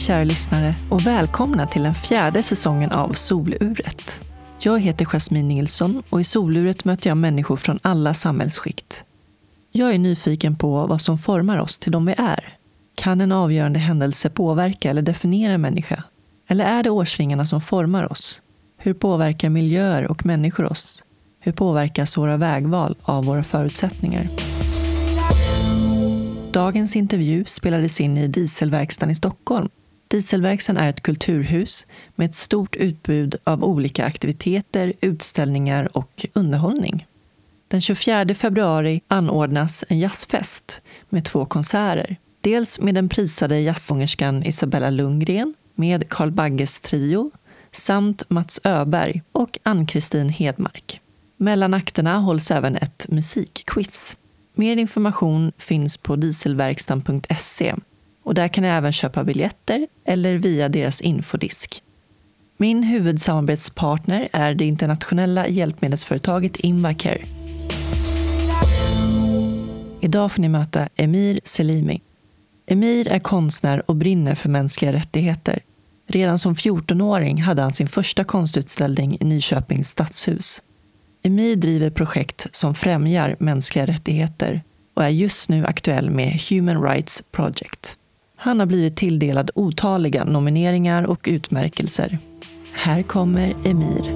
Kära lyssnare och välkomna till den fjärde säsongen av Soluret. Jag heter Jasmine Nilsson och i Soluret möter jag människor från alla samhällsskikt. Jag är nyfiken på vad som formar oss till de vi är. Kan en avgörande händelse påverka eller definiera en människa? Eller är det årsringarna som formar oss? Hur påverkar miljöer och människor oss? Hur påverkas våra vägval av våra förutsättningar? Dagens intervju spelades in i Dieselverkstaden i Stockholm. Dieselverkstan är ett kulturhus med ett stort utbud av olika aktiviteter, utställningar och underhållning. Den 24 februari anordnas en jazzfest med två konserter. Dels med den prisade jazzsångerskan Isabella Lundgren med Carl Bagges trio samt Mats Öberg och Ann-Kristin Hedmark. Mellan akterna hålls även ett musikquiz. Mer information finns på dieselverkstan.se och där kan ni även köpa biljetter eller via deras infodisk. Min huvudsamarbetspartner är det internationella hjälpmedelsföretaget Invacare. Idag får ni möta Emir Selimi. Emir är konstnär och brinner för mänskliga rättigheter. Redan som 14-åring hade han sin första konstutställning i Nyköpings stadshus. Emir driver projekt som främjar mänskliga rättigheter och är just nu aktuell med Human Rights Project. Han har blivit tilldelad otaliga nomineringar och utmärkelser. Här kommer Emir.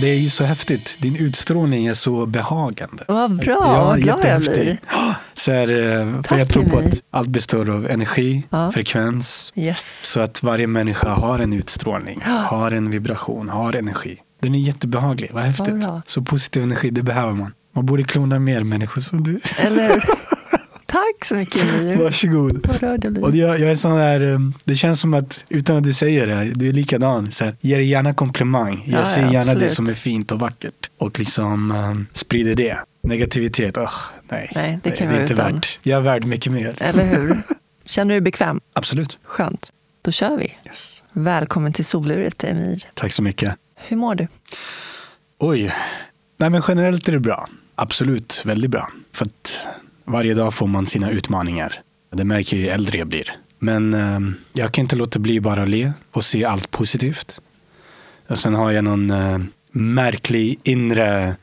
Det är ju så häftigt. Din utstrålning är så behagande. Vad bra, ja, vad glad jag blir. Så här, för Tack, jag tror på att allt består av energi, ja. frekvens. Yes. Så att varje människa har en utstrålning, har en vibration, har energi. Den är jättebehaglig, vad häftigt. Vad så positiv energi, det behöver man. Man borde klona mer människor som du. Eller? Tack så mycket Emir. Varsågod. Och jag, jag är sån där, um, det känns som att utan att du säger det, du är likadan. Så här, ge dig gärna komplimang. Jag ja, ser gärna absolut. det som är fint och vackert. Och liksom um, sprider det. Negativitet, oh, nej. Nej, det kan det är inte utan. värt. Jag är värd mycket mer. Eller hur? Känner du dig bekväm? Absolut. Skönt. Då kör vi. Yes. Välkommen till soluret Emir. Tack så mycket. Hur mår du? Oj. Nej men generellt är det bra. Absolut, väldigt bra. För att varje dag får man sina utmaningar. Det märker jag ju äldre jag blir. Men eh, jag kan inte låta bli bara le och se allt positivt. Och sen har jag någon eh, märklig inre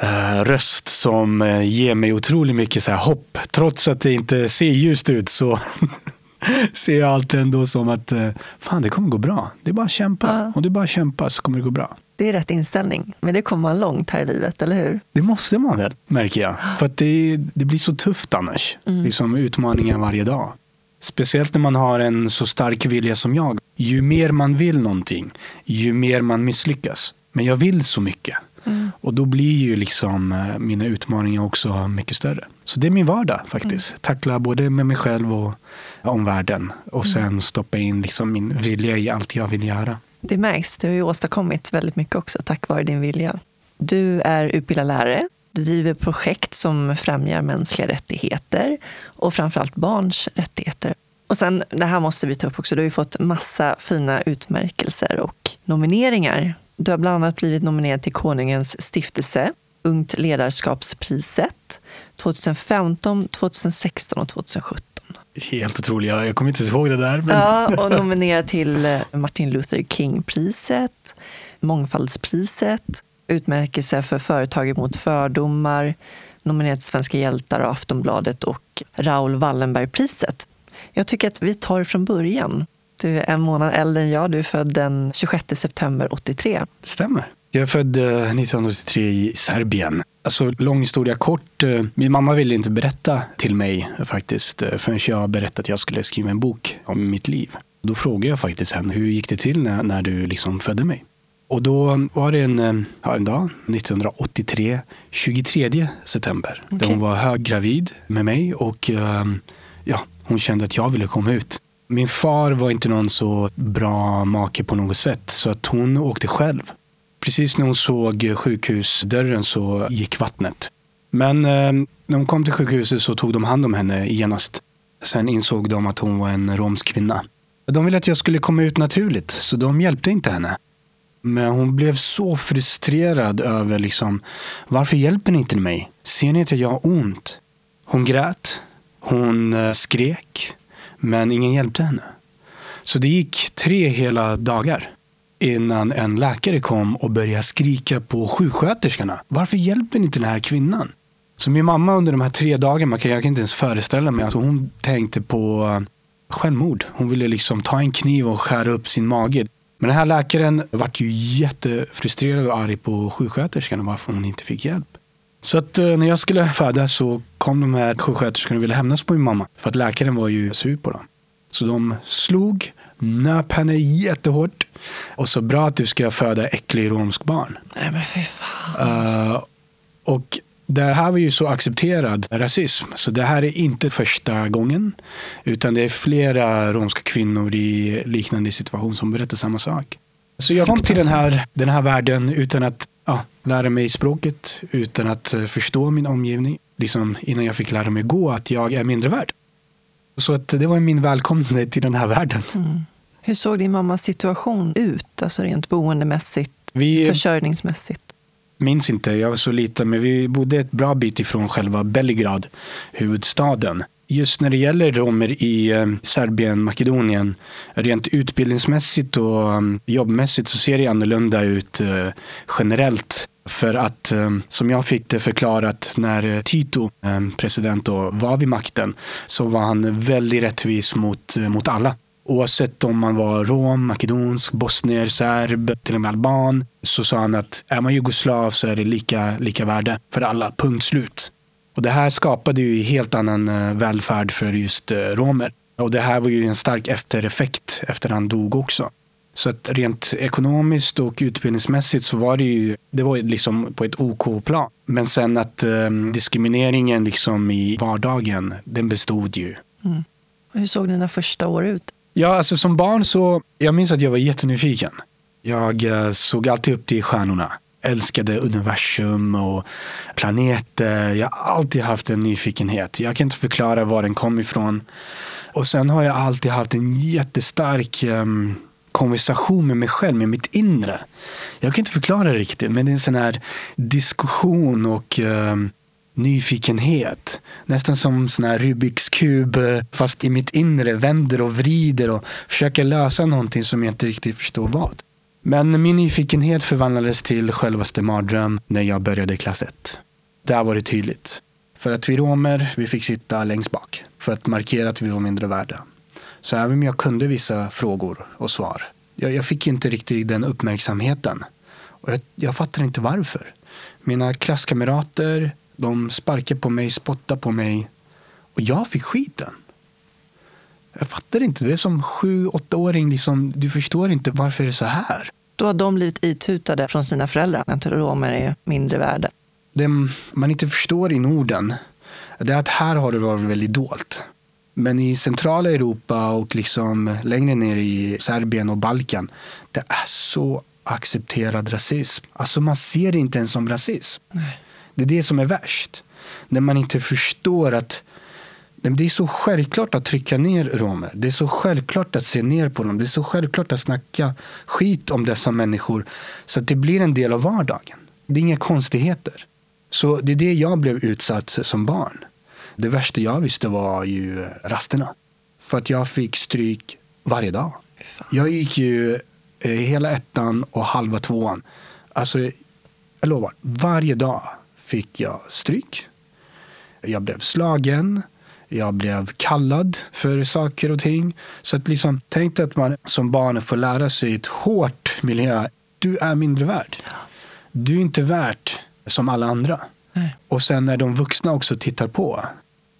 eh, röst som eh, ger mig otroligt mycket så här hopp. Trots att det inte ser ljust ut så ser jag allt ändå som att eh, fan det kommer gå bra. Det är bara att kämpa. Ja. Om du bara kämpar så kommer det gå bra. Det är rätt inställning. Men det kommer man långt här i livet, eller hur? Det måste man väl, märker jag. För att det, det blir så tufft annars. Mm. Liksom utmaningar varje dag. Speciellt när man har en så stark vilja som jag. Ju mer man vill någonting, ju mer man misslyckas. Men jag vill så mycket. Mm. Och då blir ju liksom eh, mina utmaningar också mycket större. Så det är min vardag faktiskt. Mm. Tackla både med mig själv och omvärlden. Och mm. sen stoppa in liksom min vilja i allt jag vill göra. Det märks. Du har ju åstadkommit väldigt mycket också tack vare din vilja. Du är utbildad lärare. Du driver projekt som främjar mänskliga rättigheter och framförallt barns rättigheter. Och sen, det här måste vi ta upp också, du har ju fått massa fina utmärkelser och nomineringar. Du har bland annat blivit nominerad till Konungens stiftelse, Ungt ledarskapspriset 2015, 2016 och 2017. Helt otroligt. Jag kommer inte ihåg det där. Men... Ja, och nominerad till eh, Martin Luther King-priset, Mångfaldspriset, utmärkelse för företag mot fördomar, nominerad till Svenska hjältar och Aftonbladet och Raoul Wallenberg-priset. Jag tycker att vi tar från början. Du är en månad äldre än jag. Du är född den 26 september 83. Det stämmer. Jag är född 1983 eh, i Serbien. Alltså lång historia kort. Eh, min mamma ville inte berätta till mig faktiskt eh, förrän jag berättade att jag skulle skriva en bok om mitt liv. Då frågade jag faktiskt henne, hur gick det till när, när du liksom födde mig? Och då var det en, ja, en dag, 1983, 23 september, okay. där hon var höggravid med mig och ja, hon kände att jag ville komma ut. Min far var inte någon så bra make på något sätt så att hon åkte själv Precis när hon såg sjukhusdörren så gick vattnet. Men eh, när hon kom till sjukhuset så tog de hand om henne genast. Sen insåg de att hon var en romsk kvinna. De ville att jag skulle komma ut naturligt, så de hjälpte inte henne. Men hon blev så frustrerad över liksom, varför hjälper ni inte mig? Ser ni inte att jag har ont? Hon grät Hon eh, skrek, men ingen hjälpte henne. Så det gick tre hela dagar innan en läkare kom och började skrika på sjuksköterskorna. Varför hjälper ni inte den här kvinnan? Så min mamma under de här tre dagarna, jag kan inte ens föreställa mig, alltså hon tänkte på eh, självmord. Hon ville liksom ta en kniv och skära upp sin mage. Men den här läkaren vart ju jättefrustrerad och arg på sjuksköterskan varför hon inte fick hjälp. Så att eh, när jag skulle föda så kom de här sjuksköterskorna och ville hämnas på min mamma. För att läkaren var ju sur på dem. Så de slog, nöp henne jättehårt. Och så bra att du ska föda äcklig romsk barn. Nej men fy fan. Uh, och det här var ju så accepterad rasism. Så det här är inte första gången. Utan det är flera romska kvinnor i liknande situation som berättar samma sak. Så jag kom till den här, den här världen utan att ja, lära mig språket, utan att eh, förstå min omgivning. Liksom innan jag fick lära mig gå att jag är mindre värd. Så att det var min välkomnande till den här världen. Mm. Hur såg din mammas situation ut, alltså rent boendemässigt, vi, försörjningsmässigt? Minns inte, jag var så liten, men vi bodde ett bra bit ifrån själva Belgrad, huvudstaden. Just när det gäller romer i eh, Serbien, Makedonien, rent utbildningsmässigt och um, jobbmässigt så ser det annorlunda ut uh, generellt. För att, um, som jag fick det förklarat när Tito, president, då, var vid makten, så var han väldigt rättvis mot, mot alla. Oavsett om man var rom, makedonsk, bosnier, serb, till och med alban, så sa han att är man jugoslav så är det lika, lika värde för alla, punkt slut. Och det här skapade ju helt annan eh, välfärd för just eh, romer. Och det här var ju en stark eftereffekt efter han dog också. Så att rent ekonomiskt och utbildningsmässigt så var det ju det var liksom på ett OK-plan. Men sen att eh, diskrimineringen liksom i vardagen, den bestod ju. Mm. hur såg dina första år ut? Ja, alltså som barn så, jag minns att jag var jättenyfiken. Jag eh, såg alltid upp till stjärnorna. Älskade universum och planeter. Jag har alltid haft en nyfikenhet. Jag kan inte förklara var den kom ifrån. Och sen har jag alltid haft en jättestark um, konversation med mig själv, med mitt inre. Jag kan inte förklara det riktigt, men det är en sån här diskussion och um, nyfikenhet. Nästan som sån här Rubiks kub eh, fast i mitt inre vänder och vrider och försöker lösa någonting som jag inte riktigt förstår vad. Men min nyfikenhet förvandlades till självaste mardröm när jag började klass 1. Där var det tydligt. För att vi romer, vi fick sitta längst bak för att markera att vi var mindre värda. Så även om jag kunde vissa frågor och svar, jag, jag fick inte riktigt den uppmärksamheten. Och jag, jag fattar inte varför. Mina klasskamrater, de sparkade på mig, spottade på mig och jag fick skiten. Jag fattar inte. Det är som sju, åttaåring. Liksom, du förstår inte varför det är så här. Då har de blivit itutade från sina föräldrar att romer är mindre värda. Det man inte förstår i Norden det är att här har det varit väldigt dolt. Men i centrala Europa och liksom längre ner i Serbien och Balkan, det är så accepterad rasism. Alltså man ser det inte ens som rasism. Nej. Det är det som är värst. När man inte förstår att det är så självklart att trycka ner romer. Det är så självklart att se ner på dem. Det är så självklart att snacka skit om dessa människor. Så att det blir en del av vardagen. Det är inga konstigheter. Så det är det jag blev utsatt som barn. Det värsta jag visste var ju rasterna. För att jag fick stryk varje dag. Jag gick ju eh, hela ettan och halva tvåan. Alltså, jag lovar, varje dag fick jag stryk. Jag blev slagen. Jag blev kallad för saker och ting. Så att liksom, tänk att man som barn får lära sig ett hårt miljö. Du är mindre värd. Du är inte värt som alla andra. Nej. Och sen när de vuxna också tittar på.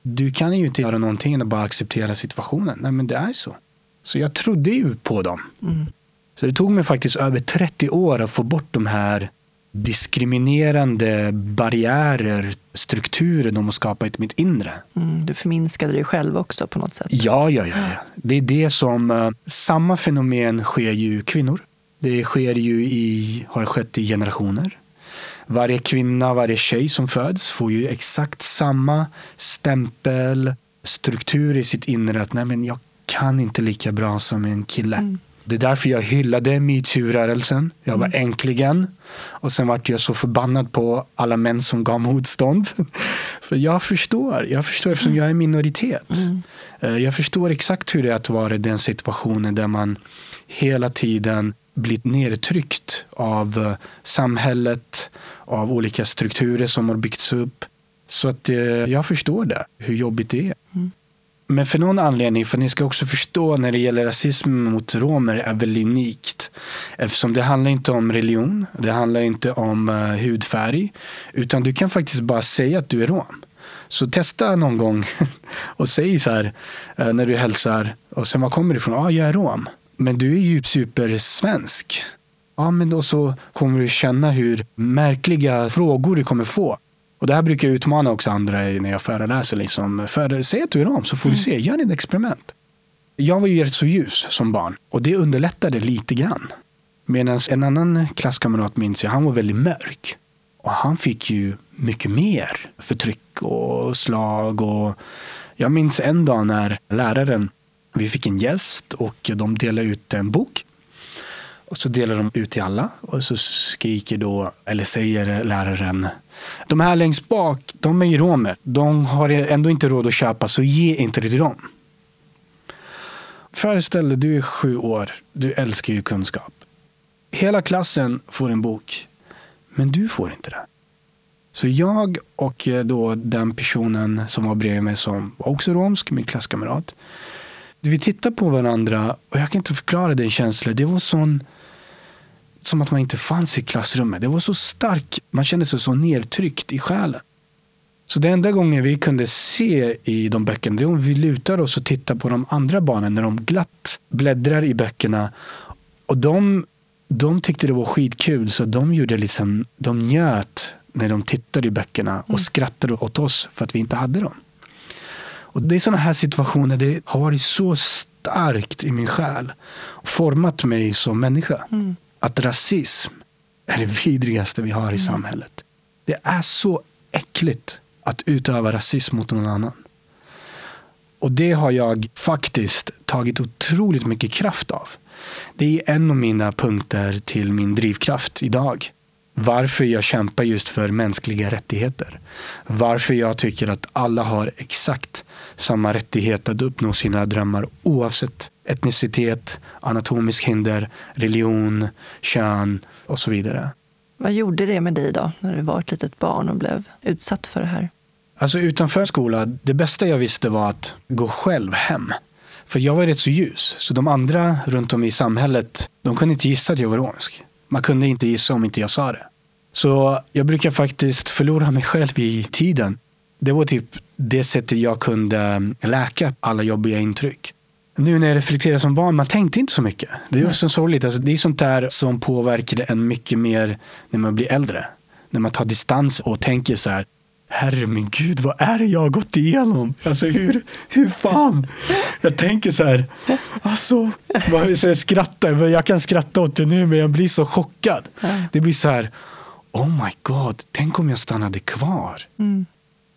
Du kan ju inte göra någonting än bara acceptera situationen. Nej, men det är så. Så jag trodde ju på dem. Mm. Så det tog mig faktiskt över 30 år att få bort de här diskriminerande barriärer, strukturer de har skapat i mitt inre. Mm, du förminskade dig själv också på något sätt? Ja, ja, ja. Det är det som, uh, samma fenomen sker ju kvinnor. Det sker ju i, har skett i generationer. Varje kvinna, varje tjej som föds får ju exakt samma stämpel, struktur i sitt inre att nej men jag kan inte lika bra som en kille. Mm. Det är därför jag hyllade metoo-rörelsen. Jag var mm. äntligen. Och sen vart jag så förbannad på alla män som gav motstånd. För jag förstår, jag förstår eftersom jag är minoritet. Mm. Eh, jag förstår exakt hur det är att vara i den situationen där man hela tiden blivit nedtryckt av eh, samhället, av olika strukturer som har byggts upp. Så att eh, jag förstår det, hur jobbigt det är. Mm. Men för någon anledning, för ni ska också förstå när det gäller rasism mot romer är väldigt unikt. Eftersom det handlar inte om religion, det handlar inte om uh, hudfärg. Utan du kan faktiskt bara säga att du är rom. Så testa någon gång och säg så här uh, när du hälsar. Och sen var kommer du ifrån? Ja, ah, jag är rom. Men du är ju supersvensk. Ja, men då så kommer du känna hur märkliga frågor du kommer få. Och det här brukar jag utmana också andra när jag föreläser. Liksom. För, säg att du är rom så får mm. du se, gör ett experiment. Jag var ju rätt så ljus som barn och det underlättade lite grann. Medan en annan klasskamrat minns jag, han var väldigt mörk. Och han fick ju mycket mer förtryck och slag. Och jag minns en dag när läraren, vi fick en gäst och de delade ut en bok. Och så delar de ut till alla och så skriker då, eller säger läraren, de här längst bak, de är ju romer. De har ändå inte råd att köpa, så ge inte det till dem. Föreställ dig, du är sju år, du älskar ju kunskap. Hela klassen får en bok, men du får inte det. Så jag och eh, då den personen som var bredvid mig som var också romsk, min klasskamrat. Vi tittar på varandra och jag kan inte förklara den känslan. Det var sån som att man inte fanns i klassrummet. Det var så starkt. Man kände sig så nedtryckt i själen. Så den enda gången vi kunde se i de böckerna, det är om vi lutar oss och tittar på de andra barnen när de glatt bläddrar i böckerna. Och de, de tyckte det var skitkul, så de gjorde liksom, de njöt när de tittade i böckerna och mm. skrattade åt oss för att vi inte hade dem. Och Det är sådana här situationer, det har varit så starkt i min själ. Format mig som människa. Mm att rasism är det vidrigaste vi har i mm. samhället. Det är så äckligt att utöva rasism mot någon annan. Och det har jag faktiskt tagit otroligt mycket kraft av. Det är en av mina punkter till min drivkraft idag. Varför jag kämpar just för mänskliga rättigheter. Varför jag tycker att alla har exakt samma rättighet att uppnå sina drömmar oavsett etnicitet, anatomisk hinder, religion, kön och så vidare. Vad gjorde det med dig då, när du var ett litet barn och blev utsatt för det här? Alltså utanför skolan, det bästa jag visste var att gå själv hem. För jag var rätt så ljus, så de andra runt om i samhället, de kunde inte gissa att jag var romsk. Man kunde inte gissa om inte jag sa det. Så jag brukar faktiskt förlora mig själv i tiden. Det var typ det sättet jag kunde läka alla jobbiga intryck nu när jag reflekterar som barn, man tänkte inte så mycket. Det är så sorgligt. Alltså, det är sånt där som påverkar en mycket mer när man blir äldre. När man tar distans och tänker så här, herre min gud, vad är det jag har gått igenom? Alltså hur, hur fan? Jag tänker så här, alltså, så jag skrattar, jag kan skratta åt det nu men jag blir så chockad. Det blir så här, oh my god, tänk om jag stannade kvar. Mm.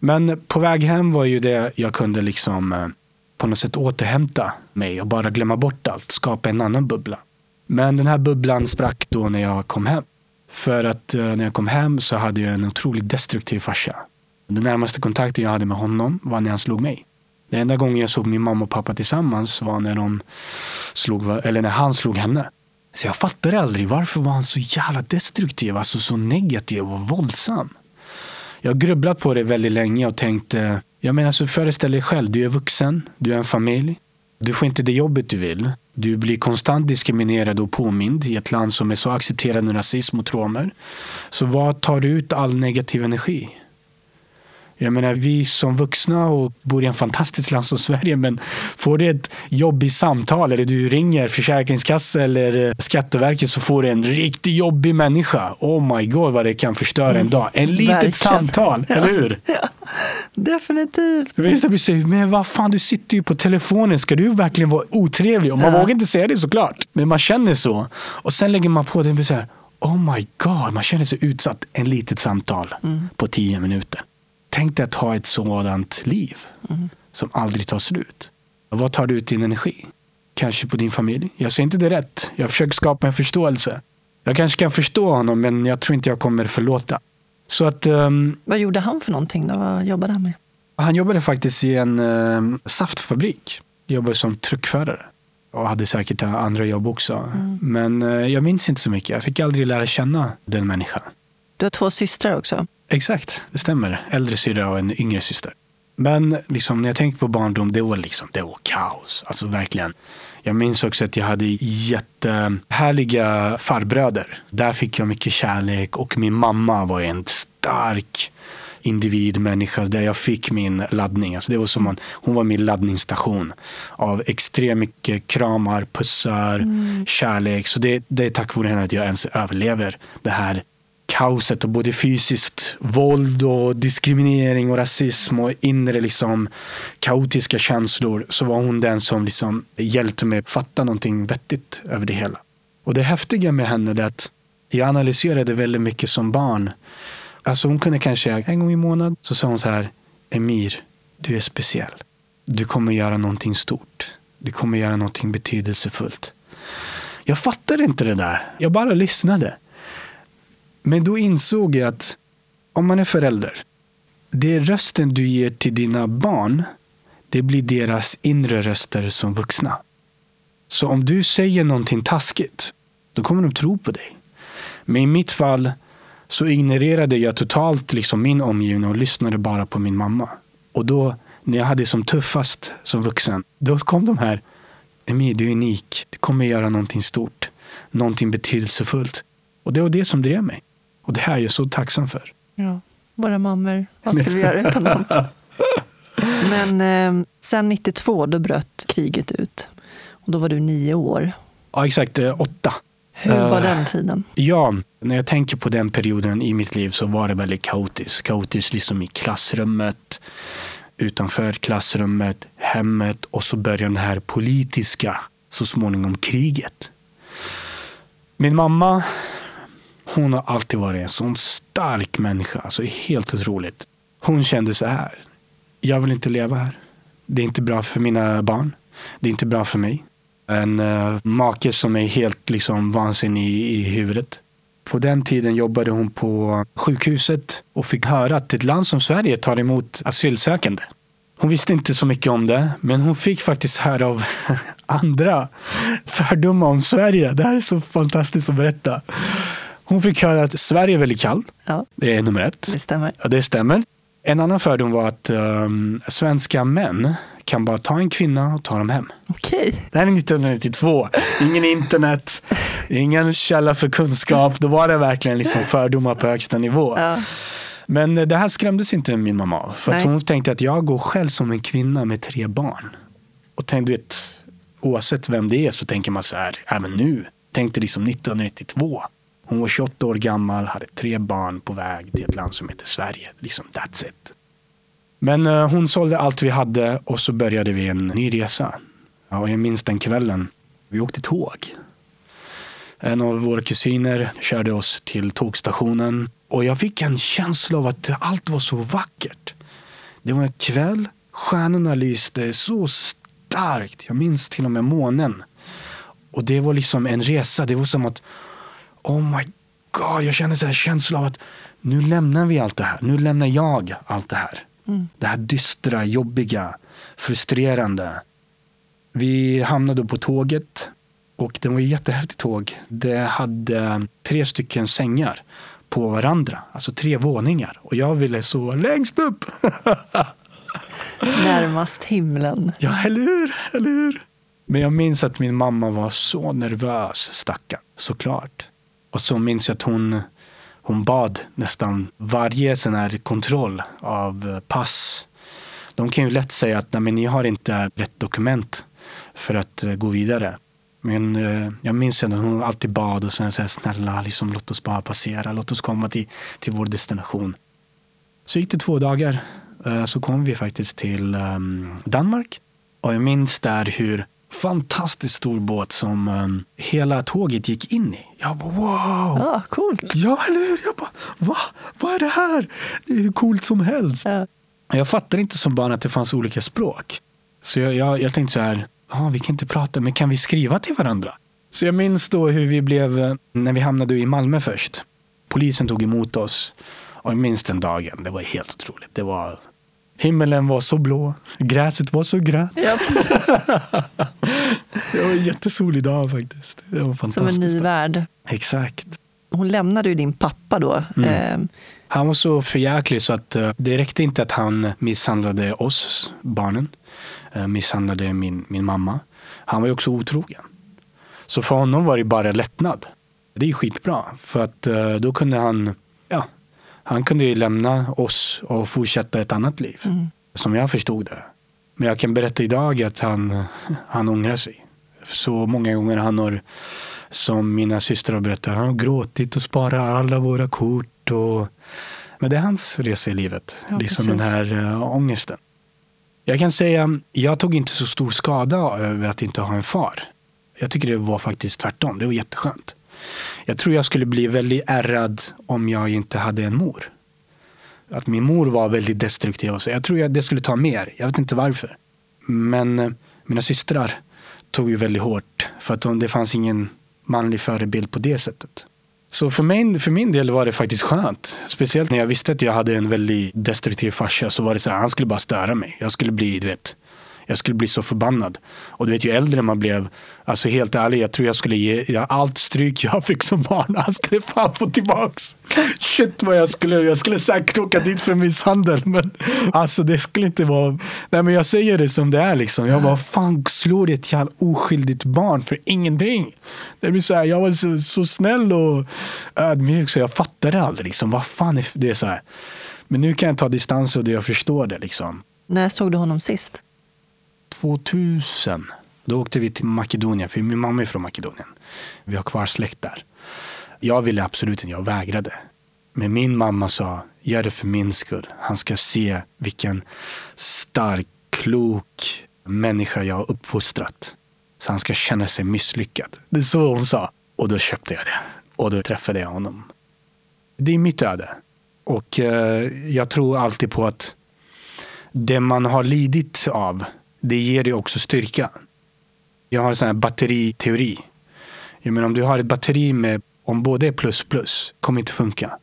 Men på väg hem var ju det jag kunde liksom eh, på något sätt återhämta mig och bara glömma bort allt, skapa en annan bubbla. Men den här bubblan sprack då när jag kom hem. För att eh, när jag kom hem så hade jag en otroligt destruktiv farsa. Den närmaste kontakten jag hade med honom var när han slog mig. Den enda gången jag såg min mamma och pappa tillsammans var när, de slog, eller när han slog henne. Så jag fattade aldrig varför var han så jävla destruktiv, alltså så negativ och våldsam. Jag har grubblat på det väldigt länge och tänkte eh, jag menar, så föreställ dig själv, du är vuxen, du är en familj. Du får inte det jobbet du vill. Du blir konstant diskriminerad och påmind i ett land som är så accepterad med rasism mot romer. Så vad tar du ut all negativ energi? Jag menar, vi som vuxna och bor i en fantastisk land som Sverige, men får du ett jobbigt samtal eller du ringer Försäkringskassan eller eh, Skatteverket så får du en riktigt jobbig människa. Oh my god vad det kan förstöra mm. en dag. En litet Verkligen. samtal, ja. eller hur? Ja. Definitivt. Visst, säger, men vad fan, du sitter ju på telefonen. Ska du verkligen vara otrevlig? Och man ja. vågar inte säga det såklart. Men man känner så. Och sen lägger man på det och så oh my god, man känner sig utsatt. En litet samtal mm. på tio minuter. Tänk dig att ha ett sådant liv mm. som aldrig tar slut. Vad tar du ut din energi? kanske på din familj. Jag säger inte det rätt. Jag försöker skapa en förståelse. Jag kanske kan förstå honom, men jag tror inte jag kommer förlåta. Så att, um, Vad gjorde han för någonting då? Vad jobbade han med? han jobbade faktiskt i en um, saftfabrik. Jobbade som truckförare. Och hade säkert andra jobb också. Men uh, jag minns inte så mycket. Jag fick aldrig lära känna den människan. Du har två systrar också. Exakt, det stämmer. Äldre syrra och en yngre syster. Men liksom, när jag tänker på barndom, det var, liksom, det var kaos. Alltså verkligen. Jag minns också att jag hade jättehärliga farbröder. Där fick jag mycket kärlek och min mamma var en stark individ, människa, där jag fick min laddning. Alltså det var som man, hon var min laddningsstation av extremt mycket kramar, pussar, mm. kärlek. Så det, det är tack vare henne att jag ens överlever det här kaoset och både fysiskt våld och diskriminering och rasism och inre liksom kaotiska känslor så var hon den som liksom hjälpte mig fatta någonting vettigt över det hela. Och det häftiga med henne är att jag analyserade väldigt mycket som barn. Alltså hon kunde kanske en gång i månaden så sa hon så här Emir, du är speciell. Du kommer göra någonting stort. Du kommer göra någonting betydelsefullt. Jag fattade inte det där. Jag bara lyssnade. Men då insåg jag att om man är förälder, det är rösten du ger till dina barn, det blir deras inre röster som vuxna. Så om du säger någonting taskigt, då kommer de tro på dig. Men i mitt fall så ignorerade jag totalt liksom min omgivning och lyssnade bara på min mamma. Och då, när jag hade som tuffast som vuxen, då kom de här. Emil, du är unik. Du kommer göra någonting stort. Någonting betydelsefullt. Och det var det som drev mig. Och det här är jag så tacksam för. Ja, våra mammor. Vad skulle vi göra utan dem? Men eh, sen 92, då bröt kriget ut. Och då var du nio år. Ja, exakt. Eh, åtta. Hur var uh, den tiden? Ja, när jag tänker på den perioden i mitt liv så var det väldigt kaotiskt. Kaotiskt liksom i klassrummet, utanför klassrummet, hemmet och så började den här politiska, så småningom kriget. Min mamma hon har alltid varit en sån stark människa. Alltså helt otroligt. Hon kände så här. Jag vill inte leva här. Det är inte bra för mina barn. Det är inte bra för mig. En uh, make som är helt liksom vansinnig i, i huvudet. På den tiden jobbade hon på sjukhuset och fick höra att ett land som Sverige tar emot asylsökande. Hon visste inte så mycket om det, men hon fick faktiskt höra av andra fördomar om Sverige. Det här är så fantastiskt att berätta. Hon fick höra att Sverige är väldigt kallt. Ja. Det är nummer ett. Det stämmer. Ja, det stämmer. En annan fördom var att um, svenska män kan bara ta en kvinna och ta dem hem. Okej. Det här är 1992. Ingen internet, ingen källa för kunskap. Då var det verkligen liksom fördomar på högsta nivå. Ja. Men det här skrämdes inte min mamma För att hon tänkte att jag går själv som en kvinna med tre barn. Och tänkte, vet, oavsett vem det är så tänker man så här, även nu. Tänkte liksom 1992. Hon var 28 år gammal, hade tre barn på väg till ett land som heter Sverige. Liksom that's it. Men uh, hon sålde allt vi hade och så började vi en ny resa. Ja, och jag minns den kvällen. Vi åkte tåg. En av våra kusiner körde oss till tågstationen och jag fick en känsla av att allt var så vackert. Det var en kväll, stjärnorna lyste så starkt. Jag minns till och med månen. Och det var liksom en resa. Det var som att oh my god, jag känner en känsla av att nu lämnar vi allt det här. Nu lämnar jag allt det här. Mm. Det här dystra, jobbiga, frustrerande. Vi hamnade på tåget och det var ett jättehäftigt tåg. Det hade tre stycken sängar på varandra, alltså tre våningar. Och jag ville sova längst upp. Närmast himlen. Ja, eller hur? Eller hur? Men jag minns att min mamma var så nervös, stackarn. Såklart. Och så minns jag att hon, hon bad nästan varje sån här kontroll av eh, pass. De kan ju lätt säga att Nej, men ni har inte rätt dokument för att eh, gå vidare. Men eh, jag minns att hon alltid bad och sen sa snälla liksom, låt oss bara passera, låt oss komma till, till vår destination. Så gick det två dagar eh, så kom vi faktiskt till eh, Danmark. Och jag minns där hur fantastiskt stor båt som um, hela tåget gick in i. Jag bara wow! Ja, coolt. Ja, eller hur? Jag bara va? Vad är det här? Det är hur coolt som helst. Ja. Jag fattade inte som barn att det fanns olika språk. Så jag, jag, jag tänkte så här, ah, vi kan inte prata, men kan vi skriva till varandra? Så jag minns då hur vi blev, eh, när vi hamnade i Malmö först. Polisen tog emot oss. Och jag minns den dagen, det var helt otroligt. Det var, himmelen var så blå, gräset var så grönt. Ja, det var en jättesolig dag faktiskt. Det var Som en fantastiskt. ny värld. Exakt. Hon lämnade ju din pappa då. Mm. Eh, Han var så förjäklig så att eh, det räckte inte att han misshandlade oss, barnen. eh, Misshandlade min, min mamma. Han var ju också otrogen. Så för honom var det bara lättnad. Det är skitbra. För att eh, då kunde han, han kunde ju lämna oss och fortsätta ett annat liv. Mm. Som jag förstod det. Men jag kan berätta idag att han, han ångrar sig. Så många gånger han har, som mina systrar berättar, han har gråtit och sparat alla våra kort. Och, men det är hans resa i livet. Ja, liksom den precis. här uh, ångesten. Jag kan säga, jag tog inte så stor skada över att inte ha en far. Jag tycker det var faktiskt tvärtom. Det var jätteskönt. Jag tror jag skulle bli väldigt ärrad om jag inte hade en mor. Att min mor var väldigt destruktiv. och Så jag tror jag det skulle ta mer. Jag vet inte varför. Men eh, mina systrar tog ju väldigt hårt. För att det fanns ingen manlig förebild på det sättet. Så för, mig, för min del var det faktiskt skönt. Speciellt när jag visste att jag hade en väldigt destruktiv farsa. Så var det så här, han skulle bara störa mig. Jag skulle bli, du vet, jag skulle bli så förbannad. Och du vet, ju äldre man blev, alltså helt ärligt, jag tror jag skulle ge allt stryk jag fick som barn. Han skulle fan få tillbaks. Shit vad jag skulle, jag skulle säkert åka dit för misshandel. Men alltså det skulle inte vara, nej men jag säger det som det är liksom. Jag bara, fan slår ett jävla oskyldigt barn för ingenting. Det blir så här, jag var så, så snäll och ödmjuk så jag fattade aldrig liksom, vad fan är det så här. Men nu kan jag ta distans och det jag förstår det liksom. när såg du honom sist? 2000. Då åkte vi till Makedonien, för min mamma är från Makedonien. Vi har kvar släkt där. Jag ville absolut inte, jag vägrade. Men min mamma sa, gör det för min skull. Han ska se vilken stark, klok människa jag har uppfostrat. Så han ska känna sig misslyckad. Det är så hon sa. Och då köpte jag det. Och då träffade jag honom. Det är mitt öde. Och eh, jag tror alltid på att det man har lidit av, det ger dig också styrka. Jag har en sån här batteriteori. Jag menar, om du har ett batteri med, om båda är plus plus, kommer inte funka.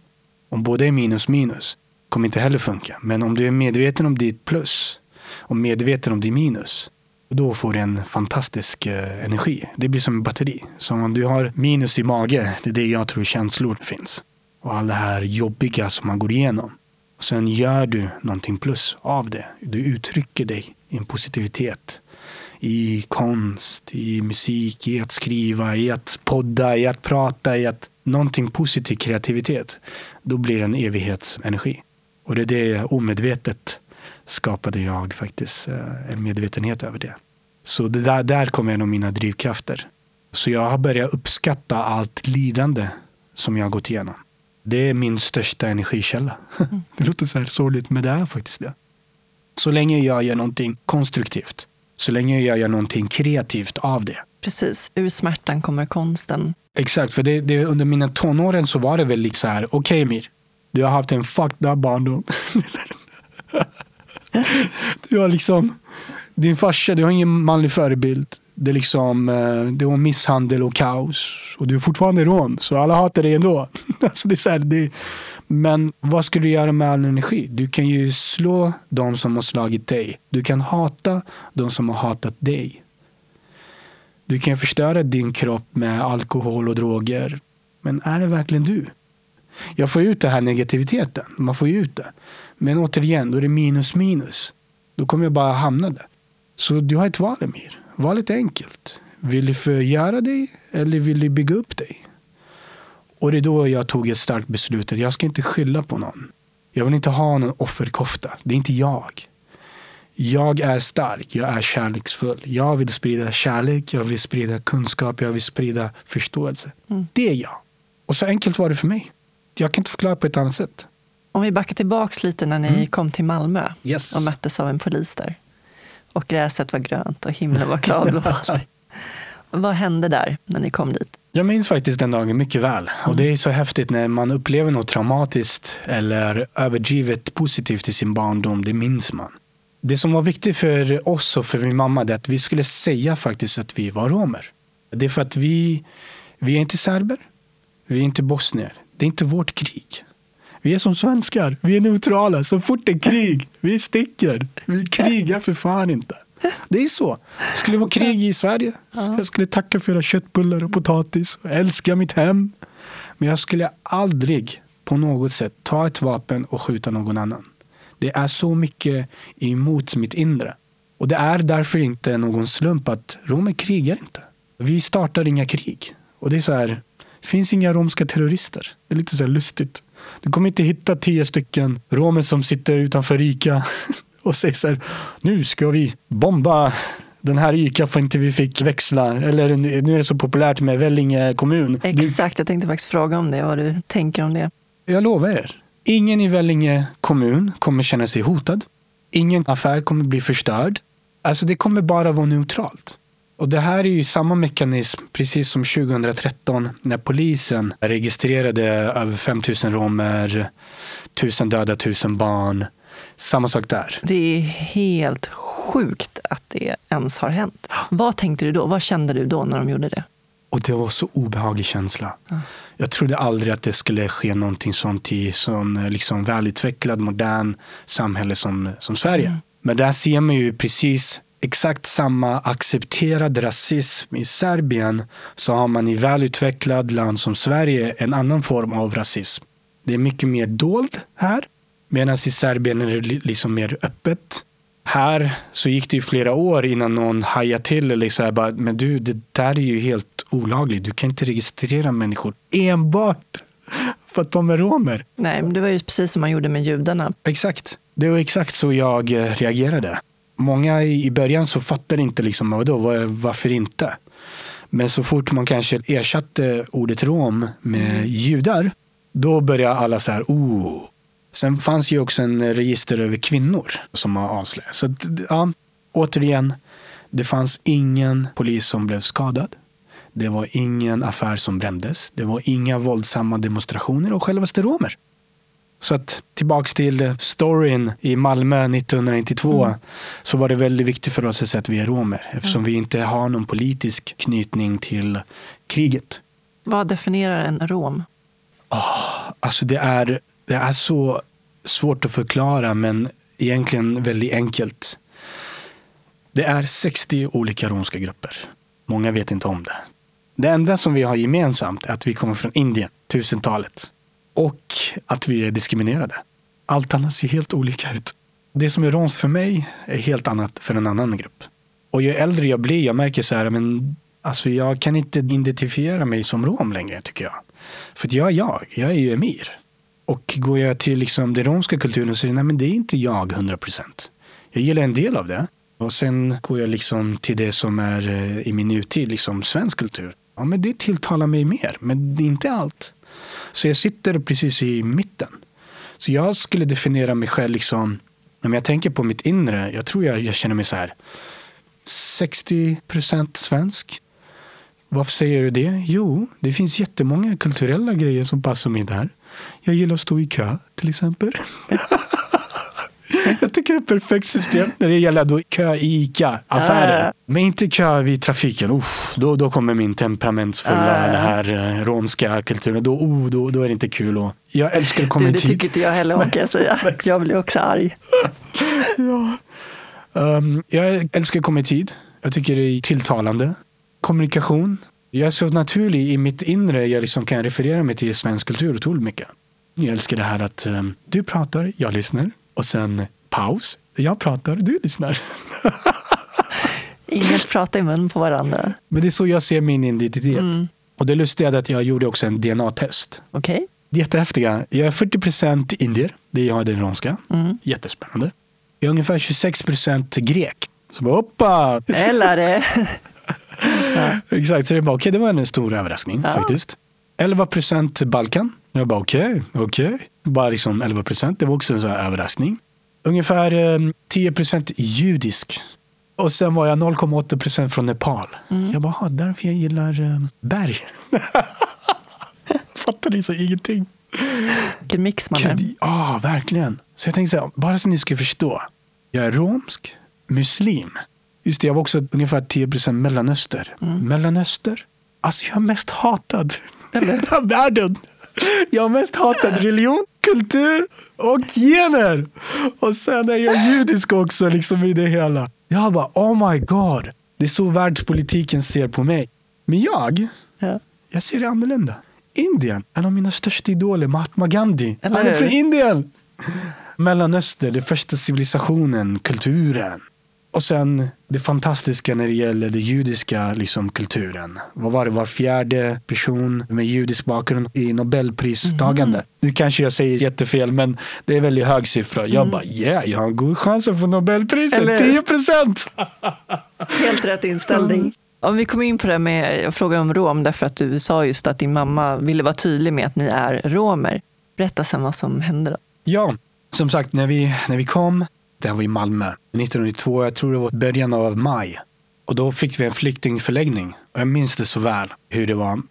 Om båda är minus minus, kommer inte heller funka. Men om du är medveten om ditt plus och medveten om ditt minus, då får du en fantastisk eh, energi. Det blir som en batteri. Så om du har minus i mage, det är det jag tror känslor finns. Och allt det här jobbiga som man går igenom. Och sen gör du någonting plus av det. Du uttrycker dig en positivitet. I konst, i musik, i att skriva, i att podda, i att prata, i att någonting positiv kreativitet. Då blir det en evighetsenergi. Och det är det omedvetet skapade jag faktiskt eh, en medvetenhet över det. Så det där, där kommer en av mina drivkrafter. Så jag har börjat uppskatta allt lidande som jag har gått igenom. Det är min största energikälla. Det låter så här sorgligt, men det är faktiskt det. Så länge jag gör någonting konstruktivt, så länge jag gör någonting kreativt av det. Precis, ur smärtan kommer konsten. Exakt, för det, det, under mina tonåren så var det väl liksom så här, okej okay, Emir, du har haft en fucked up barndom. du har liksom, din farsa, du har ingen manlig förebild. Det är liksom, eh, det var misshandel och kaos. Och du är fortfarande rom, så alla hatar dig ändå. alltså det är så här, det, men vad ska du göra med all energi? Du kan ju slå de som har slagit dig. Du kan hata de som har hatat dig. Du kan förstöra din kropp med alkohol och droger. Men är det verkligen du? Jag får ut den här negativiteten. Man får ju ut det. Men återigen, då är det minus minus. Då kommer jag bara hamna där. Så du har ett val Emir. Valet är enkelt. Vill du förgöra dig eller vill du bygga upp dig? Och det är då jag tog ett starkt beslut att jag ska inte skylla på någon. Jag vill inte ha någon offerkofta. Det är inte jag. Jag är stark, jag är kärleksfull. Jag vill sprida kärlek, jag vill sprida kunskap, jag vill sprida förståelse. Mm. Det är jag. Och så enkelt var det för mig. Jag kan inte förklara på ett annat sätt. Om vi backar tillbaks lite när ni Mm. kom till Malmö Yes. och möttes av en polis där. Och gräset var grönt och himlen var klarblå. Vad hände där när ni kom dit? Jag minns faktiskt den dagen mycket väl. Och det är så häftigt när man upplever något traumatiskt eller överdrivet positivt i sin barndom. Det minns man. Det som var viktigt för oss och för min mamma är att vi skulle säga faktiskt att vi var romer. Det är för att vi, vi är inte serber, vi är inte bosnier. Det är inte vårt krig. Vi är som svenskar, vi är neutrala. Så fort det är krig, vi sticker. Vi krigar för fan inte. Det är så. Skulle det vara krig i Sverige, jag skulle tacka för era köttbullar och potatis och älska mitt hem. Men jag skulle aldrig på något sätt ta ett vapen och skjuta någon annan. Det är så mycket emot mitt inre. Och det är därför inte någon slump att romer krigar inte. Vi startar inga krig. Och det är så här, finns inga romska terrorister. Det är lite så lustigt. Du kommer inte hitta tio stycken romer som sitter utanför ICA och säger så här, nu ska vi bomba den här ICA för inte vi fick växla. Eller nu är det så populärt med Vellinge kommun. Exakt, jag tänkte faktiskt fråga om det, vad du tänker om det. Jag lovar er, ingen i Vellinge kommun kommer känna sig hotad. Ingen affär kommer bli förstörd. Alltså det kommer bara vara neutralt. Och det här är ju samma mekanism precis som 2013 när polisen registrerade över 5000 romer, 1000 döda, 1000 barn. Samma sak där. Det är helt sjukt att det ens har hänt. Vad tänkte du då? Vad kände du då när de gjorde det? Och det var så obehaglig känsla. Ja. Jag trodde aldrig att det skulle ske någonting sånt i sån liksom välutvecklad, modern samhälle som, som Sverige. Mm. Men där ser man ju precis exakt samma accepterad rasism i Serbien så har man i välutvecklad land som Sverige en annan form av rasism. Det är mycket mer dold här medan i Serbien är det liksom mer öppet. Här så gick det ju flera år innan någon hajade till. Eller så här bara, men du, det där är ju helt olagligt. Du kan inte registrera människor enbart för att de är romer. Nej, men det var ju precis som man gjorde med judarna. Exakt. Det var exakt så jag eh, reagerade många i början så fattade inte liksom, vadå, varför inte? Men så fort man kanske ersatte ordet rom med mm. judar, då började alla så här, oh. Sen fanns ju också en register över kvinnor som har avslöjat. Så ja, återigen, det fanns ingen polis som blev skadad. Det var ingen affär som brändes. Det var inga våldsamma demonstrationer och självaste romer. Så att tillbaks till storyn i Malmö 1992 mm. så var det väldigt viktigt för oss att säga att vi är romer eftersom mm. vi inte har någon politisk knytning till kriget. Vad definierar en rom? Oh, alltså det är, det är så svårt att förklara men egentligen väldigt enkelt. Det är 60 olika romska grupper. Många vet inte om det. Det enda som vi har gemensamt är att vi kommer från Indien, tusentalet och att vi är diskriminerade. Allt annat ser helt olika ut. Det som är romskt för mig är helt annat för en annan grupp. Och ju äldre jag blir, jag märker så här, men alltså jag kan inte identifiera mig som rom längre tycker jag. För jag är jag, jag är ju emir. Och går jag till liksom den romska kulturen så är nej men det är inte jag 100 procent. Jag gillar en del av det. Och sen går jag liksom till det som är eh, i min nutid, liksom svensk kultur. Ja men det tilltalar mig mer, men det är inte allt. Så jag sitter precis i mitten. Så jag skulle definiera mig själv liksom, om jag tänker på mitt inre, jag tror jag, jag känner mig så här 60 procent svensk. Varför säger du det? Jo, det finns jättemånga kulturella grejer som passar mig där. Jag gillar att stå i kö till exempel. Jag tycker det är ett perfekt system när det gäller då kö i ICA-affärer. Uh. Men inte kö vid trafiken. Uff, då, då kommer min temperamentsfulla uh. den här uh, romska kulturen. Då, oh, då, då är det inte kul. Och jag älskar att komma du, Det tycker inte jag heller om kan jag säga. Jag blir också arg. ja. Um, jag älskar tid. Jag tycker det är tilltalande. Kommunikation. Jag är så naturlig i mitt inre. Jag liksom kan referera mig till svensk kultur otroligt mycket. Jag älskar det här att um, du pratar, jag lyssnar. Och sen paus. Jag pratar, du lyssnar. Inget prata i mun på varandra. Men det är så jag ser min identitet. Mm. Och det lustiga är att jag gjorde också en DNA-test. Okej. Okay. Jättehäftiga. Jag är 40 procent indier. Det är jag den romska. Mm. Jättespännande. Jag är ungefär 26 procent grek. Så bara, hoppa! Eller det. Ja. Exakt, så det, bara, okay, det var en stor överraskning ja. faktiskt. 11 procent Balkan. Jag bara okej, okay, okej. Okay. Bara liksom 11 procent. Det var också en sån överraskning. Ungefär eh, 10 procent judisk. Och sen var jag 0,8 procent från Nepal. Mm. Jag bara, därför jag gillar eh, berg. Fattar ni så ingenting. Vilken mix man är. Ja, verkligen. Så jag tänkte så här, bara så ni ska förstå. Jag är romsk, muslim. Just det, jag var också ungefär 10 procent mellanöster. Mm. Mellanöster? Alltså jag är mest hatad i hela världen. Jag har mest hatat religion, kultur och gener. Och sen är jag judisk också liksom i det hela. Jag bara, oh my god. Det är så världspolitiken ser på mig. Men jag, Ja. jag ser det annorlunda. Indien, en av mina största idoler, Mahatma Gandhi. Eller Han är från Indien. Mellanöstern, den första civilisationen, kulturen. Och sen det fantastiska när det gäller den judiska liksom, kulturen. Vad var det? Var fjärde person med judisk bakgrund i Nobelpristagande. Mhm. Nu kanske jag säger jättefel, men det är väldigt hög siffra. Jag bara, yeah, jag har en god chans att få Nobelpriset. Mm. Eller hur? 10 procent! Helt rätt inställning. Om vi kommer in på det med, jag frågar om rom därför att du sa just att din mamma ville vara tydlig med att ni är romer. Berätta sen vad som hände då. Ja, som sagt, när vi, när vi kom, det här var i Malmö, 1992, jag tror det var början av maj. Och då fick vi en flyktingförläggning. Och jag minns det så väl, hur det var.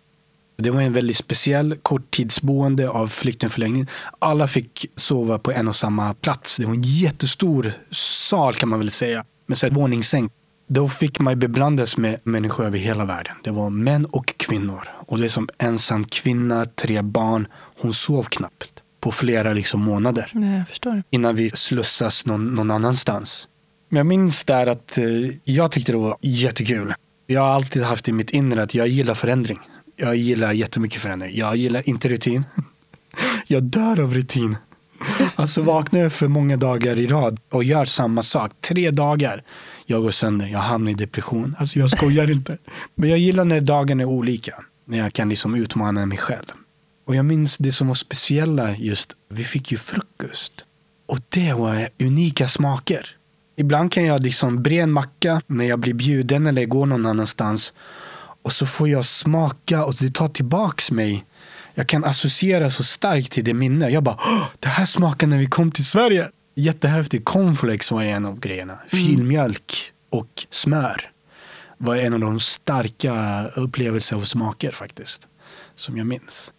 Det var en väldigt speciell korttidsboende av flyktingförläggning. Alla fick sova på en och samma plats. Det var en jättestor sal kan man väl säga. Med så här våningssäng. Då fick man beblandas med människor över hela världen. Det var män och kvinnor. Och det är som ensam kvinna, tre barn. Hon sov knappt på flera liksom månader Nej, innan vi slussas någon, någon annanstans. Men jag minns där att eh, jag tyckte det var jättekul. Jag har alltid haft i mitt inre att jag gillar förändring. Jag gillar jättemycket förändring. Jag gillar inte rutin. Jag dör av rutin. Alltså vaknar jag för många dagar i rad och gör samma sak. Tre dagar. Jag går sönder. Jag hamnar i depression. Alltså jag skojar inte. Men jag gillar när dagarna är olika. När jag kan liksom utmana mig själv. Och jag minns det som var speciella just, vi fick ju frukost. Och det var unika smaker. Ibland kan jag liksom bre en macka när jag blir bjuden eller går någon annanstans. Och så får jag smaka och det tar tillbaks mig. Jag kan associera så starkt till det minne. Jag bara, "Åh, det här smakar när vi kom till Sverige. Jättehäftigt. Cornflakes var en av grejerna. Filmjölk och smör var en av de starka upplevelser och smaker faktiskt. Som jag minns.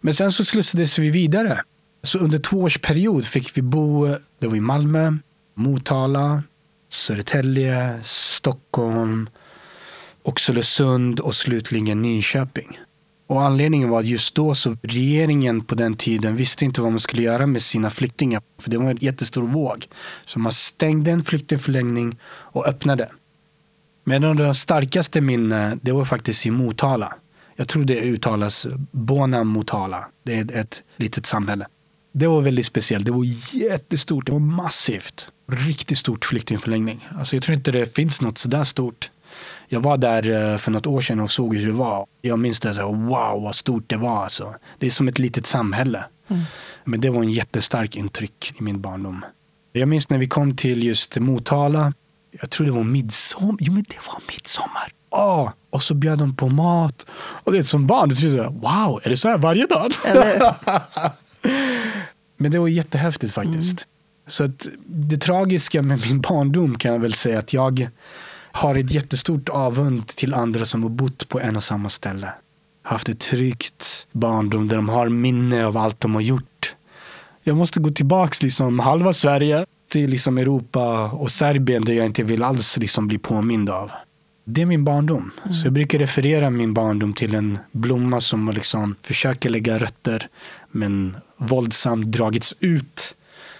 Men sen så slussades vi vidare. Så under två års period fick vi bo det var i Malmö, Motala, Södertälje, Stockholm, Oxelösund och slutligen Nyköping. Och anledningen var att just då så regeringen på den tiden visste inte vad man skulle göra med sina flyktingar. För det var en jättestor våg. Så man stängde en flyktingförläggning och öppnade. Men en av de starkaste minnen, det var faktiskt i Motala. Jag tror det uttalas Bona Motala. Det är ett litet samhälle. Det var väldigt speciellt. Det var jättestort. Det var massivt. Riktigt stort flyktingförläggning. Alltså jag tror inte det finns något sådär stort. Jag var där eh, för något år sedan och såg hur det var. Jag minns det så wow vad stort det var. Alltså. Det är som ett litet samhälle. Men det var en jättestark intryck i min barndom. Jag minns när vi kom till just Motala. Jag tror det var midsommar. Jo, men det var midsommar. Åh, och så bjöd de på mat. Och det är som barn, du här, wow, är det så här varje dag? Men det var jättehäftigt faktiskt. Så att det tragiska med min barndom kan jag väl säga att jag har ett jättestort avund till andra som har bott på en och samma ställe. Haft ett tryggt barndom där de har minne av allt de har gjort. Jag måste gå tillbaks liksom halva Sverige till liksom Europa och Serbien där jag inte vill alls liksom bli påmind av. Det är min barndom. Så jag brukar referera min barndom till en blomma som liksom försöker lägga rötter men våldsamt dragits ut.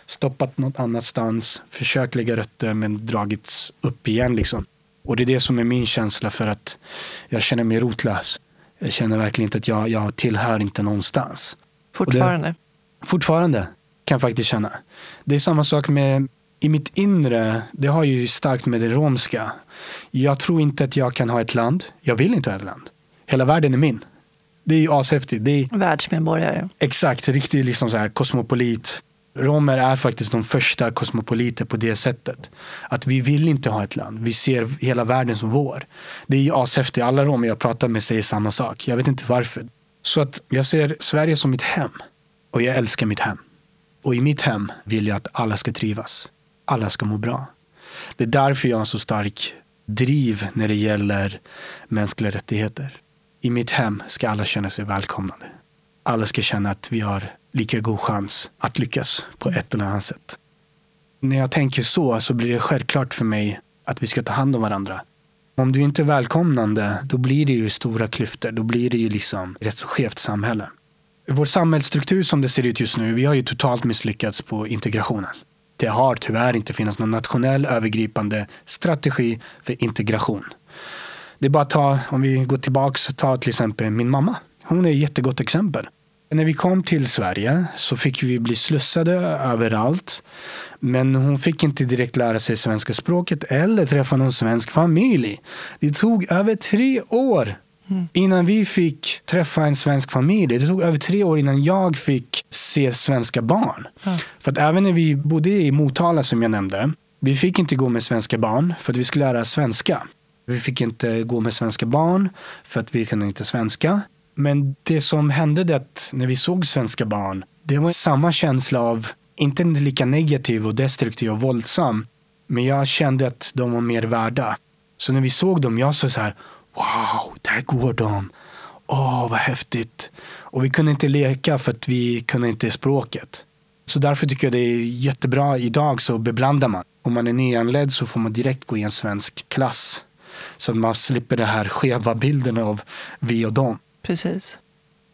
Stoppat något annanstans, försökt lägga rötter men dragits upp igen. Liksom. Och det är det som är min känsla för att jag känner mig rotlös. Jag känner verkligen inte att jag, jag tillhör inte någonstans. fortfarande. Fortfarande kan jag faktiskt känna. Det är samma sak med i mitt inre, det har ju starkt med det romska. Jag tror inte att jag kan ha ett land. Jag vill inte ha ett land. Hela världen är min. Det är ju ashäftigt. Det är Världsmedborgare. exakt riktigt liksom så här kosmopolit. Romer är faktiskt de första kosmopoliter på det sättet. Att vi vill inte ha ett land. Vi ser hela världen som vår. Det är ju ashäftigt. Alla romer jag pratar med säger samma sak. Jag vet inte varför. Så att jag ser Sverige som mitt hem. Och jag älskar mitt hem. Och i mitt hem vill jag att alla ska trivas. Alla ska må bra. Det är därför jag har en så stark driv när det gäller mänskliga rättigheter. I mitt hem ska alla känna sig välkomnade. Alla ska känna att vi har lika god chans att lyckas på ett eller annat sätt. När jag tänker så, så blir det självklart för mig att vi ska ta hand om varandra. Om du inte är välkomnande, då blir det ju stora klyftor. Då blir det ju liksom ett rätt så skevt samhälle. Vår samhällsstruktur som det ser ut just nu, vi har ju totalt misslyckats på integrationen. Det har tyvärr inte funnits någon nationell övergripande strategi för integration. Det är bara att ta, om vi går tillbaks, ta till exempel min mamma. Hon är ett jättegott exempel. När vi kom till Sverige så fick vi bli slussade överallt. Men hon fick inte direkt lära sig svenska språket eller träffa någon svensk familj. Det tog över tre år innan vi fick träffa en svensk familj. Det tog över tre år innan jag fick se svenska barn. Ja. För att även när vi bodde i Motala som jag nämnde, vi fick inte gå med svenska barn för att vi skulle lära svenska. Vi fick inte gå med svenska barn för att vi kunde inte svenska. Men det som hände det när vi såg svenska barn, det var samma känsla av, inte lika negativ och destruktiv och våldsam, men jag kände att de var mer värda. Så när vi såg dem, jag sa så här, wow, där går de. Åh, oh, vad häftigt. Och vi kunde inte leka för att vi kunde inte språket. Så därför tycker jag det är jättebra. Idag så beblandar man. Om man är nyanländ så får man direkt gå i en svensk klass. Så att man slipper den här skeva bilden av vi och dem. Precis.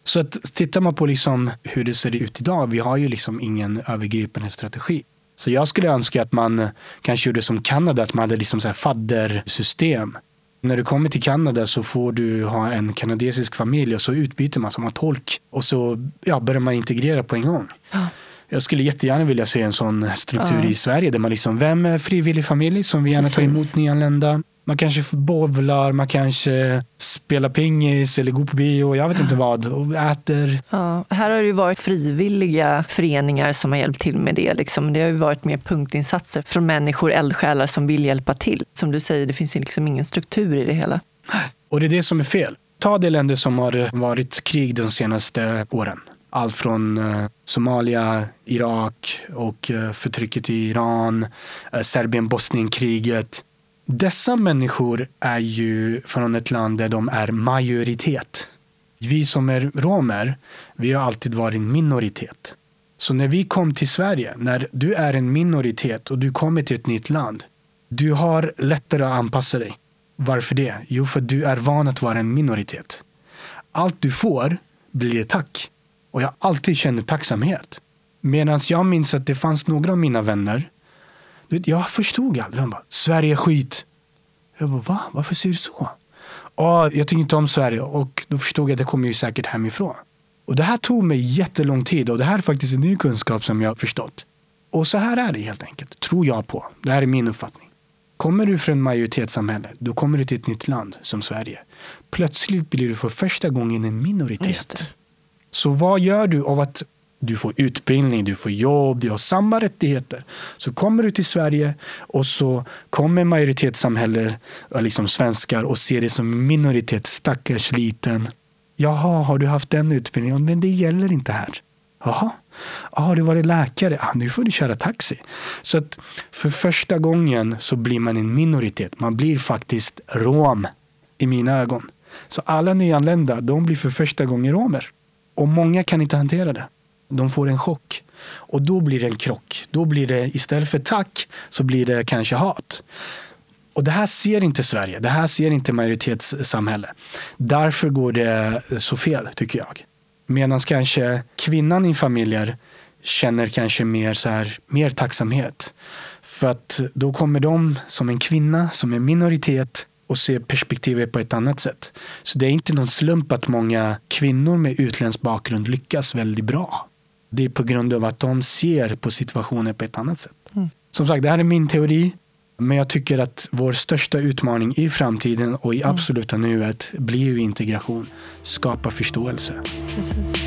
Så att tittar man på liksom hur det ser ut idag, vi har ju liksom ingen övergripande strategi. Så jag skulle önska att man kanske gjorde som Kanada, att man hade liksom så här faddersystem. När du kommer till Kanada så får du ha en kanadensisk familj och så utbyter man som en tolk och så ja, börjar man integrera på en gång. Ja. Jag skulle jättegärna vilja se en sån struktur ja. i Sverige där man liksom, vem är frivillig familj som vi gärna tar emot nyanlända? Man kanske bowlar, man kanske spelar pingis eller går på bio, jag vet inte vad, och äter. Ja, här har det ju varit frivilliga föreningar som har hjälpt till med det. Liksom. Det har ju varit mer punktinsatser från människor, eldsjälar som vill hjälpa till. Som du säger, det finns liksom ingen struktur i det hela. Och det är det som är fel. Ta de länder som har varit krig de senaste åren. Allt från eh, Somalia, Irak och eh, förtrycket i Iran, eh, Serbien-Bosnien-kriget. Dessa människor är ju från ett land där de är majoritet. Vi som är romer, vi har alltid varit minoritet. Så när vi kom till Sverige, när du är en minoritet och du kommer till ett nytt land, du har lättare att anpassa dig. Varför det? Jo, för du är van att vara en minoritet. Allt du får blir tack. Och jag alltid känner tacksamhet. Medan jag minns att det fanns några av mina vänner jag förstod aldrig. De bara, Sverige är skit. Jag bara, va? Varför säger du så? Oh, jag tycker inte om Sverige. Och då förstod jag att det kommer ju säkert hemifrån. Och det här tog mig jättelång tid och det här är faktiskt en ny kunskap som jag har förstått. Och så här är det helt enkelt, tror jag på. Det här är min uppfattning. Kommer du från majoritetssamhälle, då kommer du till ett nytt land som Sverige. Plötsligt blir du för första gången en minoritet. Så vad gör du av att du får utbildning, du får jobb, du har samma rättigheter. Så kommer du till Sverige och så kommer majoritetssamhället, liksom svenskar, och ser dig som minoritet, stackars liten. Jaha, har du haft den utbildningen? Men det gäller inte här. Jaha, har du varit läkare? Ah, nu får du köra taxi. Så att för första gången så blir man en minoritet. Man blir faktiskt rom i mina ögon. Så alla nyanlända, de blir för första gången romer. Och många kan inte hantera det. De får en chock. Och då blir det en krock. Då blir det istället för tack så blir det kanske hat. Och det här ser inte Sverige. Det här ser inte majoritetssamhälle. Därför går det så fel, tycker jag. Medan kanske kvinnan i familjer känner kanske mer, så här, mer tacksamhet. För att då kommer de som en kvinna, som en minoritet och ser perspektivet på ett annat sätt. Så det är inte någon slump att många kvinnor med utländsk bakgrund lyckas väldigt bra. Det är på grund av att de ser på situationen på ett annat sätt. Mm. Som sagt, det här är min teori. Men jag tycker att vår största utmaning i framtiden och i mm. absoluta nuet blir ju integration. Skapa förståelse. Precis.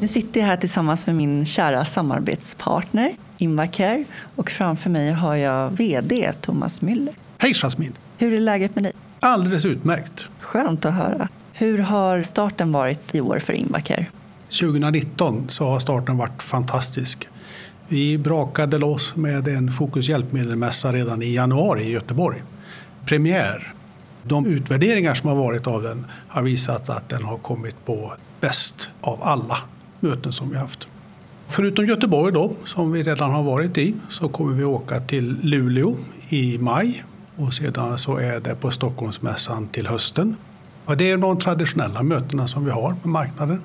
Nu sitter jag här tillsammans med min kära samarbetspartner Invacare och framför mig har jag VD Thomas Müller. Hej Jasmin! Hur är läget med dig? Alldeles utmärkt. Skönt att höra. Hur har starten varit i år för Invacare? 2019 så har starten varit fantastisk. Vi brakade loss med en Fokus hjälpmedelsmässa redan i januari i Göteborg. Premiär. De utvärderingar som har varit av den har visat att den har kommit på bäst av alla möten som vi haft. Förutom Göteborg då, som vi redan har varit i, så kommer vi åka till Luleå i maj och sedan så är det på Stockholmsmässan till hösten. Och det är de traditionella mötena som vi har med marknaden.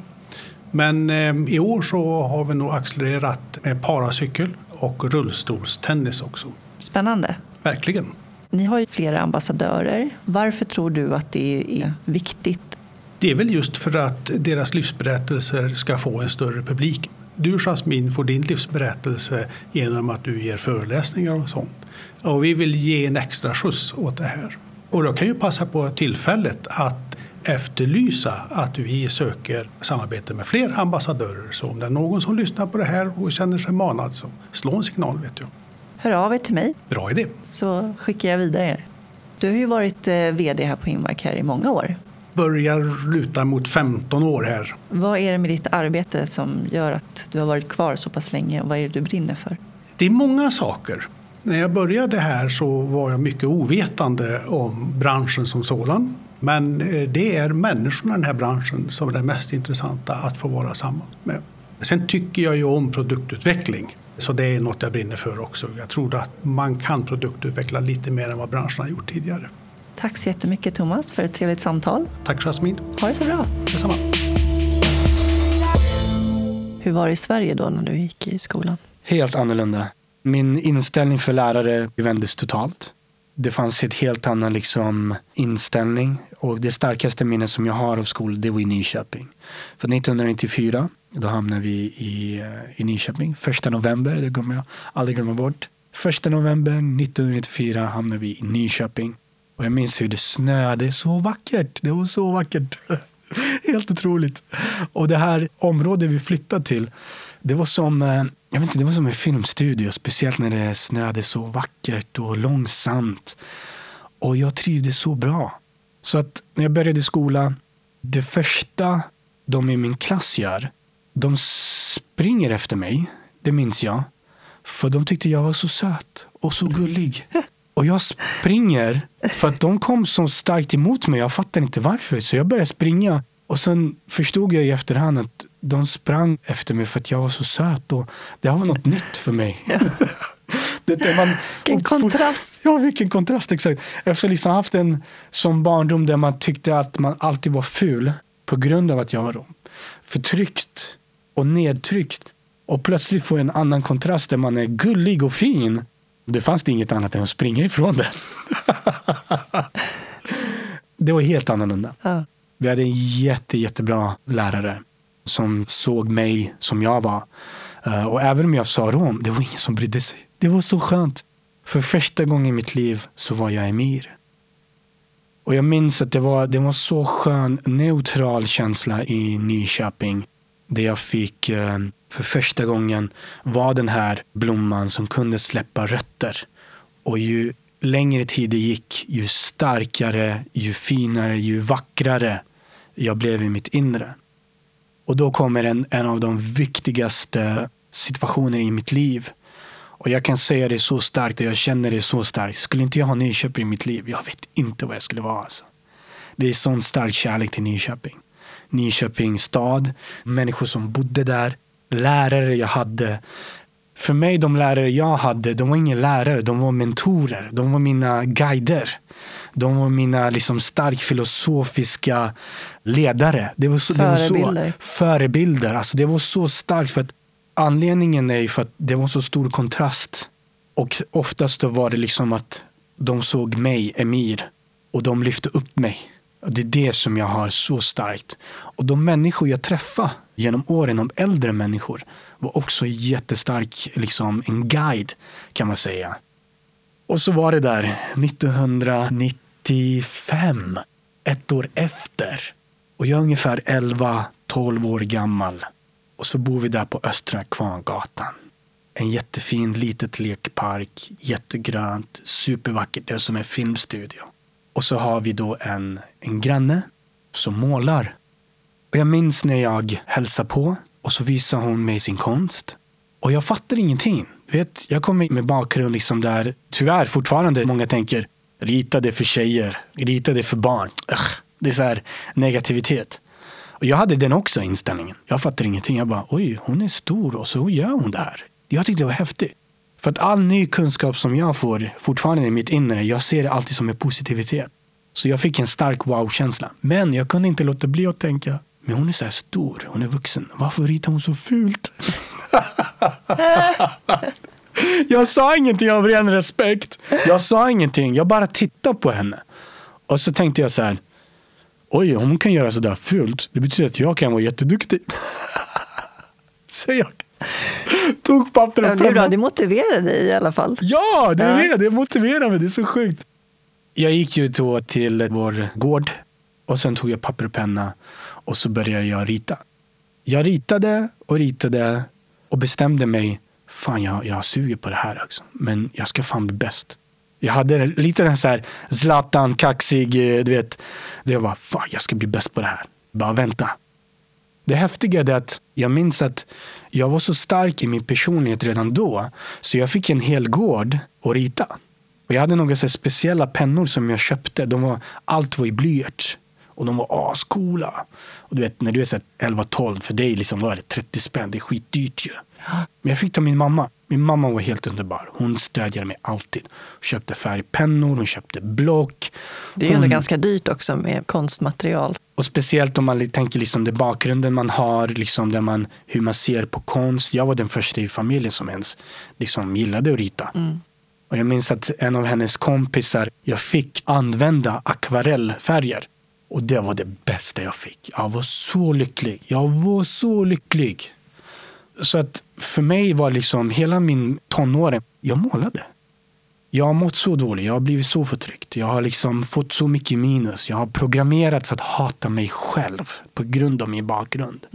Men eh, i år så har vi nog accelererat med paracykel och rullstolstennis också. Spännande. Verkligen. Ni har ju flera ambassadörer. Varför tror du att det är viktigt? Det är väl just för att deras livsberättelser ska få en större publik. Du Jasmin får din livsberättelse genom att du ger föreläsningar och sånt. Och vi vill ge en extra skjuts åt det här. Och då kan ju passa på tillfället att efterlysa att vi söker samarbete med fler ambassadörer. Så om det är någon som lyssnar på det här och känner sig manad så slå en signal vet du. Hör av er till mig. Bra idé. Så skickar jag vidare er. Du har ju varit eh, VD här på Inmark här i många år. Börjar luta mot 15 år här. Vad är det med ditt arbete som gör att du har varit kvar så pass länge och vad är det du brinner för? Det är många saker. När jag började här så var jag mycket ovetande om branschen som sådan. Men eh, det är människorna i den här branschen som är det mest intressanta att få vara samman med. Sen tycker jag ju om produktutveckling. Så det är något jag brinner för också. Jag tror att man kan produktutveckla lite mer än vad branschen har gjort tidigare. Tack så jättemycket Thomas för ett trevligt samtal. Tack Jasmin. Ha det så bra. Detsamma. Hur var det i Sverige då när du gick i skolan? Helt annorlunda. Min inställning för lärare vändes totalt. Det fanns ett helt annan liksom, inställning. Och det starkaste minnet som jag har av skolan, det var i Nyköping. För 1994, då hamnade vi i, eh, i Nyköping. Första november, det kommer jag aldrig glömma bort. Första november 1994 hamnade vi i Nyköping. Och jag minns hur det snöade så vackert. Det var så vackert. Helt otroligt. Och det här området vi flyttade till, det var som, eh, jag vet inte, det var som en filmstudio. Speciellt när det snöade så vackert och långsamt. Och jag trivdes så bra. Så att när jag började skolan, det första de i min klass gör, de springer efter mig. Det minns jag. För de tyckte jag var så söt och så gullig. Och jag springer för att de kom så starkt emot mig. Jag fattar inte varför. Så jag började springa. Och sen förstod jag i efterhand att de sprang efter mig för att jag var så söt. Och det var något nytt för mig. det man, vilken kontrast! Ja, vilken kontrast. Exakt. Efter att liksom haft en som barndom där man tyckte att man alltid var ful på grund av att jag var förtryckt och nedtryckt. Och plötsligt få en annan kontrast där man är gullig och fin det fanns det inget annat än att springa ifrån den. det var helt annorlunda. Ja. Vi hade en jätte, jättebra lärare som såg mig som jag var. Eh, och även om jag sa rom, det var ingen som brydde sig. Det var så skönt. För första gången i mitt liv så var jag emir. Och jag minns att det var, det var så skön, neutral känsla i Nyköping. Där jag fick eh, för första gången var den här blomman som kunde släppa rötter. Och ju längre tid det gick, ju starkare, ju finare, ju vackrare jag blev i mitt inre. Och då kommer en, en av de viktigaste situationerna i mitt liv. Och jag kan säga det så starkt och jag känner det så starkt. Skulle inte jag ha Nyköping i mitt liv, jag vet inte vad jag skulle vara. Alltså. Det är sån stark kärlek till Nyköping. Nyköping stad, människor som bodde där, lärare jag hade. För mig, de lärare jag hade, de var inga lärare, de var mentorer. De var mina guider. De var mina liksom starkt filosofiska ledare. Det var så, förebilder. Det var så, förebilder. Alltså det var så starkt. för att Anledningen är för att det var så stor kontrast. Och oftast var det liksom att de såg mig, Emir, och de lyfte upp mig. Och det är det som jag har så starkt. Och de människor jag träffade genom åren, de äldre människor, var också jättestark, liksom en guide kan man säga. Och så var det där 1995, ett år efter. Och jag är ungefär 11-12 år gammal. Och så bor vi där på Östra Kvarngatan. En jättefin litet lekpark, jättegrönt, supervackert. Det är som en filmstudio. Och så har vi då en, en granne som målar. Och jag minns när jag hälsade på och så visar hon mig sin konst. Och jag fattar ingenting. Vet, jag kommer med bakgrund liksom där tyvärr fortfarande många tänker rita det för tjejer, rita det för barn. Ugh, det är så här negativitet. Och jag hade den också inställningen. Jag fattar ingenting. Jag bara, oj, hon är stor och så gör hon det här. Jag tyckte det var häftigt. För att all ny kunskap som jag får fortfarande i mitt inre, jag ser det alltid som en positivitet. Så jag fick en stark wow-känsla. Men jag kunde inte låta bli att tänka, men hon är så här stor, hon är vuxen. Varför ritar hon så fult? jag sa ingenting av ren respekt. Jag sa ingenting, jag bara tittade på henne. Och så tänkte jag så här, oj, om hon kan göra sådär fult, det betyder att jag kan vara jätteduktig. så jag tog papper och Ja, det är bra, penna. det motiverar dig i alla fall. Ja, det är Ja. det. Det motiverar mig. Det är så sjukt. Jag gick ju då till vår gård och sen tog jag papper och penna och så började jag rita. Jag ritade och ritade och bestämde mig. Fan, jag, jag suger på det här också. Men jag ska fan bli bäst. Jag hade lite den så här Zlatan, kaxig, eh, du vet. Det var fan, jag ska bli bäst på det här. Bara vänta. Det häftiga är att jag minns att jag var så stark i min personlighet redan då. Så jag fick en hel gård att rita. Och jag hade några så speciella pennor som jag köpte. De var, allt var i blyerts. Och de var ascoola. Och du vet när du är så här 11-12, för dig liksom var det 30 spänn. Det är skitdyrt ju. Men jag fick av min mamma. Min mamma var helt underbar. Hon stödjade mig alltid. Hon köpte färgpennor, hon köpte block. Det är ju ändå Hon- ganska dyrt också med konstmaterial. och speciellt om man tänker liksom det bakgrunden man har, liksom där man, hur man ser på konst. Jag var den första i familjen som ens liksom gillade att rita. Och jag minns att en av hennes kompisar, jag fick använda akvarellfärger. Och det var det bästa jag fick. Jag var så lycklig. Jag var så lycklig. Så att för mig var liksom hela min tonåren, jag målade. Jag har mått så dåligt, jag har blivit så förtryckt. Jag har liksom fått så mycket minus. Jag har programmerats att hata mig själv på grund av min bakgrund.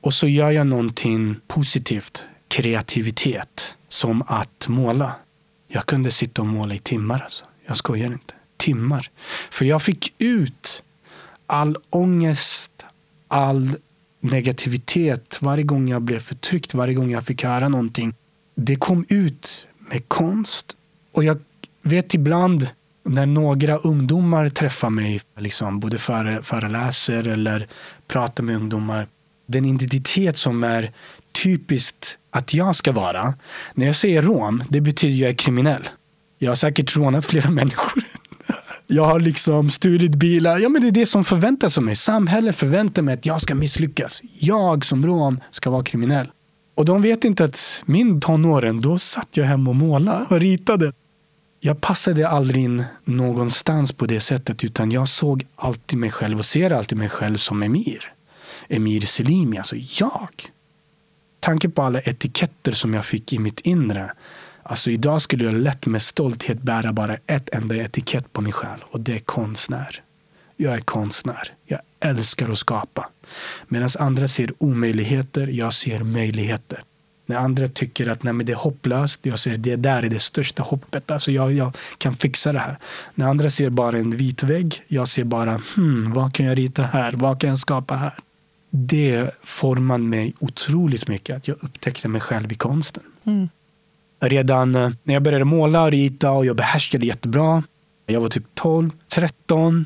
Och så gör jag någonting positivt, kreativitet, som att måla. Jag kunde sitta och måla i timmar. Alltså. Jag skojar inte. Timmar. För jag fick ut all ångest, all negativitet varje gång jag blev förtryckt, varje gång jag fick höra någonting. Det kom ut med konst. Och jag vet ibland när några ungdomar träffar mig, liksom, både före, föreläser eller pratar med ungdomar, den identitet som är typiskt att jag ska vara. När jag säger rom, det betyder jag är kriminell. Jag har säkert rånat flera människor. Jag har liksom stulit bilar. Ja, men det är det som förväntas av mig. Samhället förväntar mig att jag ska misslyckas. Jag som rom ska vara kriminell. Och de vet inte att min tonåren, då satt jag hemma och målade och ritade. Jag passade aldrig in någonstans på det sättet utan jag såg alltid mig själv och ser alltid mig själv som Emir. Emir Selimi, alltså jag. Tanken på alla etiketter som jag fick i mitt inre. Alltså idag skulle jag lätt med stolthet bära bara ett enda etikett på min själ och det är konstnär. Jag är konstnär. Jag älskar att skapa. Medan andra ser omöjligheter, jag ser möjligheter. När andra tycker att nej, men det är hopplöst, jag ser det där är det största hoppet. Alltså jag, jag kan fixa det här. När andra ser bara en vit vägg, jag ser bara hmm, vad kan jag rita här? Vad kan jag skapa här? Det formade mig otroligt mycket. Att jag upptäckte mig själv i konsten. Mm. Redan eh, när jag började måla och rita och jag behärskade jättebra. Jag var typ 12, 13.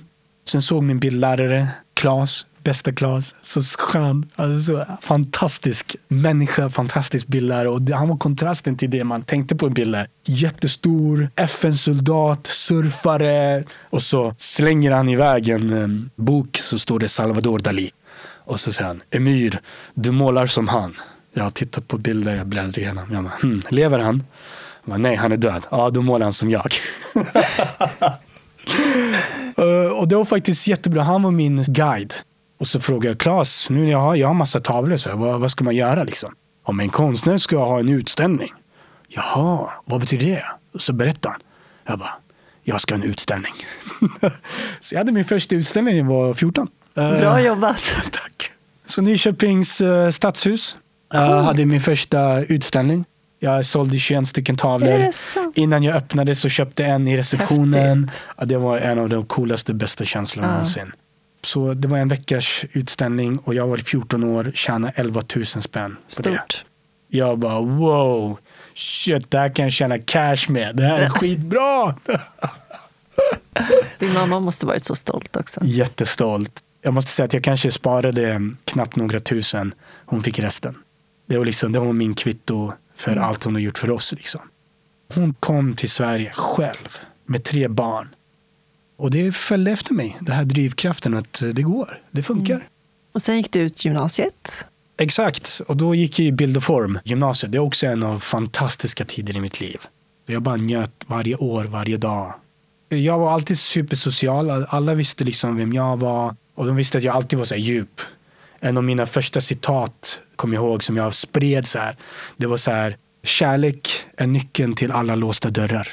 Sen såg min bildlärare, Klas, bästa Klas, så skön, alltså så fantastisk människa, fantastisk bildlärare. Och det, han var kontrasten till det man tänkte på en bildlärare. Jättestor, FN-soldat, surfare. Och så slänger han iväg en eh, bok så står det Salvador Dalí. Och så säger han, Emir, du målar som han. Jag har tittat på bilder, jag bläddrar igenom. Jag bara, hm, lever han? Jag bara, Nej, han är död. Ja, då målar han som jag. Eh, och det var faktiskt jättebra. Han var min guide. Och så frågade jag Claes, nu jag har, jag har massa tavlor, så vad, vad ska man göra liksom? Om en konstnär ska ha en utställning. Jaha, vad betyder det? Och så berättade han. Jag bara, jag ska ha en utställning. så jag hade min första utställning när jag var 14. Eh, Bra jobbat. Tack. Så Nyköpings uh, stadshus uh, hade min första utställning. Jag sålde 21 stycken tavlor. Innan jag öppnade så köpte jag en i receptionen. Ja, det var en av de coolaste, bästa känslorna Ja. någonsin. Så det var en veckas utställning och jag var 14 år, tjänade 11 000 spänn på det. Stort. Jag bara wow, shit, det här kan jag tjäna cash med. Det här är skitbra. Din mamma måste varit så stolt också. Jättestolt. Jag måste säga att jag kanske sparade knappt några tusen. Hon fick resten. Det var, liksom, det var min kvitto för Mm. allt hon har gjort för oss. Liksom. Hon kom till Sverige själv med tre barn. Och det följde efter mig, den här drivkraften att det går, det funkar. Mm. Och sen gick du ut gymnasiet. Exakt, och då gick jag i bild och form, gymnasiet. Det är också en av fantastiska tider i mitt liv. Jag bara njöt varje år, varje dag. Jag var alltid supersocial. Alla visste liksom vem jag var. Och de visste att jag alltid var så djup. En av mina första citat, kom jag ihåg, som jag spred så här. Det var så här, kärlek är nyckeln till alla låsta dörrar.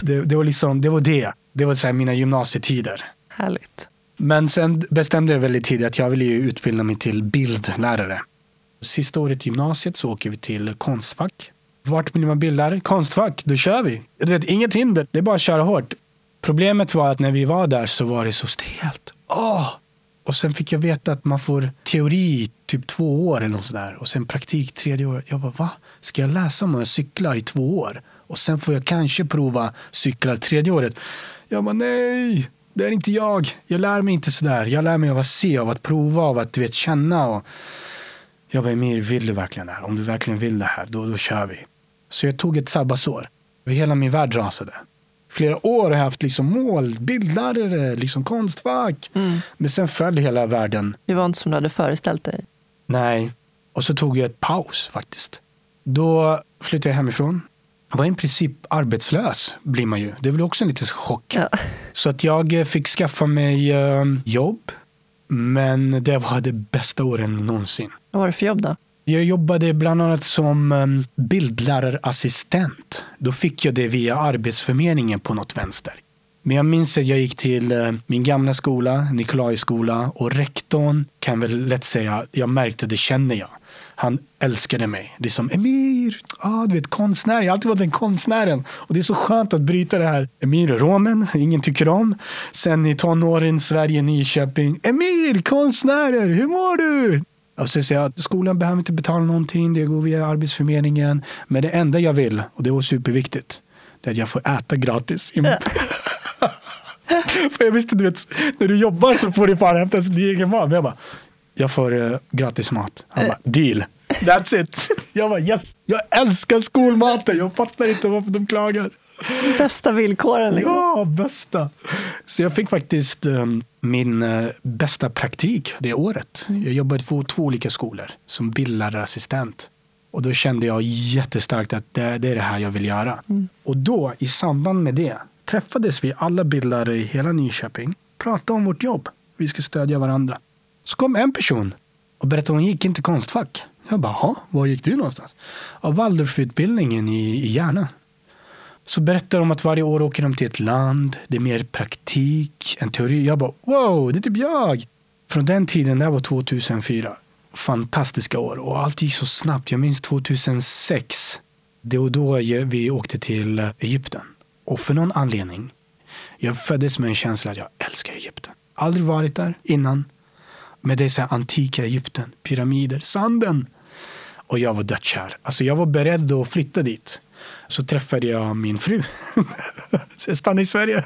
Det, det var liksom, det var det. Det var så här mina gymnasietider. Härligt. Men sen bestämde jag väldigt tidigt att jag ville utbilda mig till bildlärare. Sista året i gymnasiet så åker vi till Konstfack. Vart blir man bildlärare? Konstfack, då kör vi. Du vet, inget hinder, det är bara att köra hårt. Problemet var att när vi var där så var det så stelt. Åh! Och sen fick jag veta att man får teori typ två år eller något sådär. Och sen praktik tredje året. Jag bara, va? Ska jag läsa om jag cyklar i två år? Och sen får jag kanske prova cyklar tredje året. Jag bara, nej! Det är inte jag. Jag lär mig inte sådär. Jag lär mig av att se, av att prova, av att du vet, känna. Och jag bara, Emir, vill du verkligen det här? Om du verkligen vill det här, då, då kör vi. Så jag tog ett sabbatsår. Hela min värld rasade. Flera år haft liksom mål, bildlärare, liksom konstfack. Mm. Men sen föll hela världen. Det var inte som du hade föreställt dig. Nej. Och så tog jag ett paus faktiskt. Då flyttade jag hemifrån. Jag var i princip arbetslös, blir man ju. Det väl också en liten chock. Ja. Så att jag eh, fick skaffa mig eh, jobb. Men det var det bästa åren någonsin. Vad var det för jobb då? Jag jobbade bland annat som ehm, bildlärarassistent. Då fick jag det via Arbetsförmedlingen på något vänster. Men jag minns att jag gick till eh, min gamla skola, Nikolajskola, och rektorn kan väl lätt säga, jag märkte det känner jag. Han älskade mig. Det är som Emir, ah, du vet konstnär, jag har alltid varit den konstnären. Och det är så skönt att bryta det här. Emir, romen, ingen tycker om. Sen i tonåren, Sverige, Nyköping. Emir, konstnärer, hur mår du? Och så säger jag att skolan behöver inte betala någonting, det går via Arbetsförmedlingen. Men det enda jag vill, och det var superviktigt, det är att jag får äta gratis. För jag visste, du vet, när du jobbar så får du fan hämta sin egen mat. Men jag bara, jag får uh, gratis mat. Han bara, deal. That's it. Jag bara, yes. Jag älskar skolmaten. Jag fattar inte varför de klagar. Bästa villkoren. Liksom. Ja, bästa. Så jag fick faktiskt um, min uh, bästa praktik det året. Jag jobbade på två olika skolor som bildlärarassistent. Och då kände jag jättestarkt att det, det är det här jag vill göra. Mm. Och då, i samband med det, träffades vi alla bildlärare i hela Nyköping. Pratade om vårt jobb. Vi ska stödja varandra. Så kom en person och berättade att hon gick inte konstfack. Jag bara, "Jaha, var gick du någonstans? Ja, Waldorfutbildningen i, i Järna. Så berättar de att varje år åker de till ett land, det är mer praktik, än teori. Jag bara, wow, det är typ jag! Från den tiden, det var 2004, fantastiska år och allt gick så snabbt. Jag minns 2006, det var då vi åkte till eh, Egypten. Och för någon anledning, jag föddes med en känsla att jag älskar Egypten. Aldrig varit där innan. Med det så här antika Egypten, pyramider, sanden. Och jag var dödskär. Alltså jag var beredd att flytta dit. Så träffade jag min fru. så jag stannade i Sverige.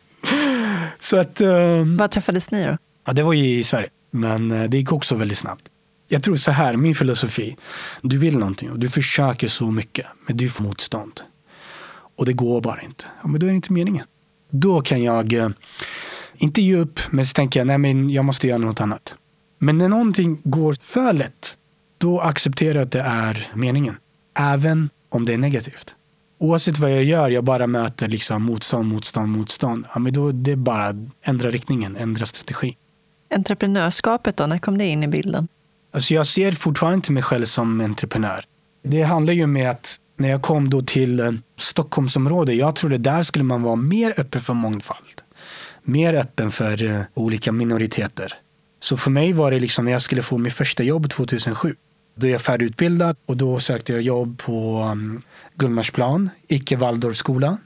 så att... Um, Var träffades ni då? ja, det var i Sverige. Men eh, det gick också väldigt snabbt. Jag tror så här, min filosofi. Du vill någonting och du försöker så mycket. Men du får motstånd. Och det går bara inte. Ja, men då är det inte meningen. Då kan jag eh, inte ge upp, men så tänker jag nej men jag måste göra något annat. Men när någonting går för lätt, då accepterar jag att det är meningen. Även om det är negativt. Oavsett vad jag gör, jag bara möter liksom motstånd, motstånd, motstånd. Ja, men då det är bara ändra riktningen, ändra strategi. Entreprenörskapet då, när kom det in i bilden? Alltså jag ser fortfarande inte mig själv som entreprenör. Det handlar ju med att när jag kom då till eh, Stockholmsområdet, jag trodde där skulle man vara mer öppen för mångfald. Mer öppen för eh, olika minoriteter. Så för mig var det liksom när jag skulle få mitt första jobb 2007. Då är jag färdigutbildad och då sökte jag jobb på um, Gullmarsplan, icke Waldorfskola.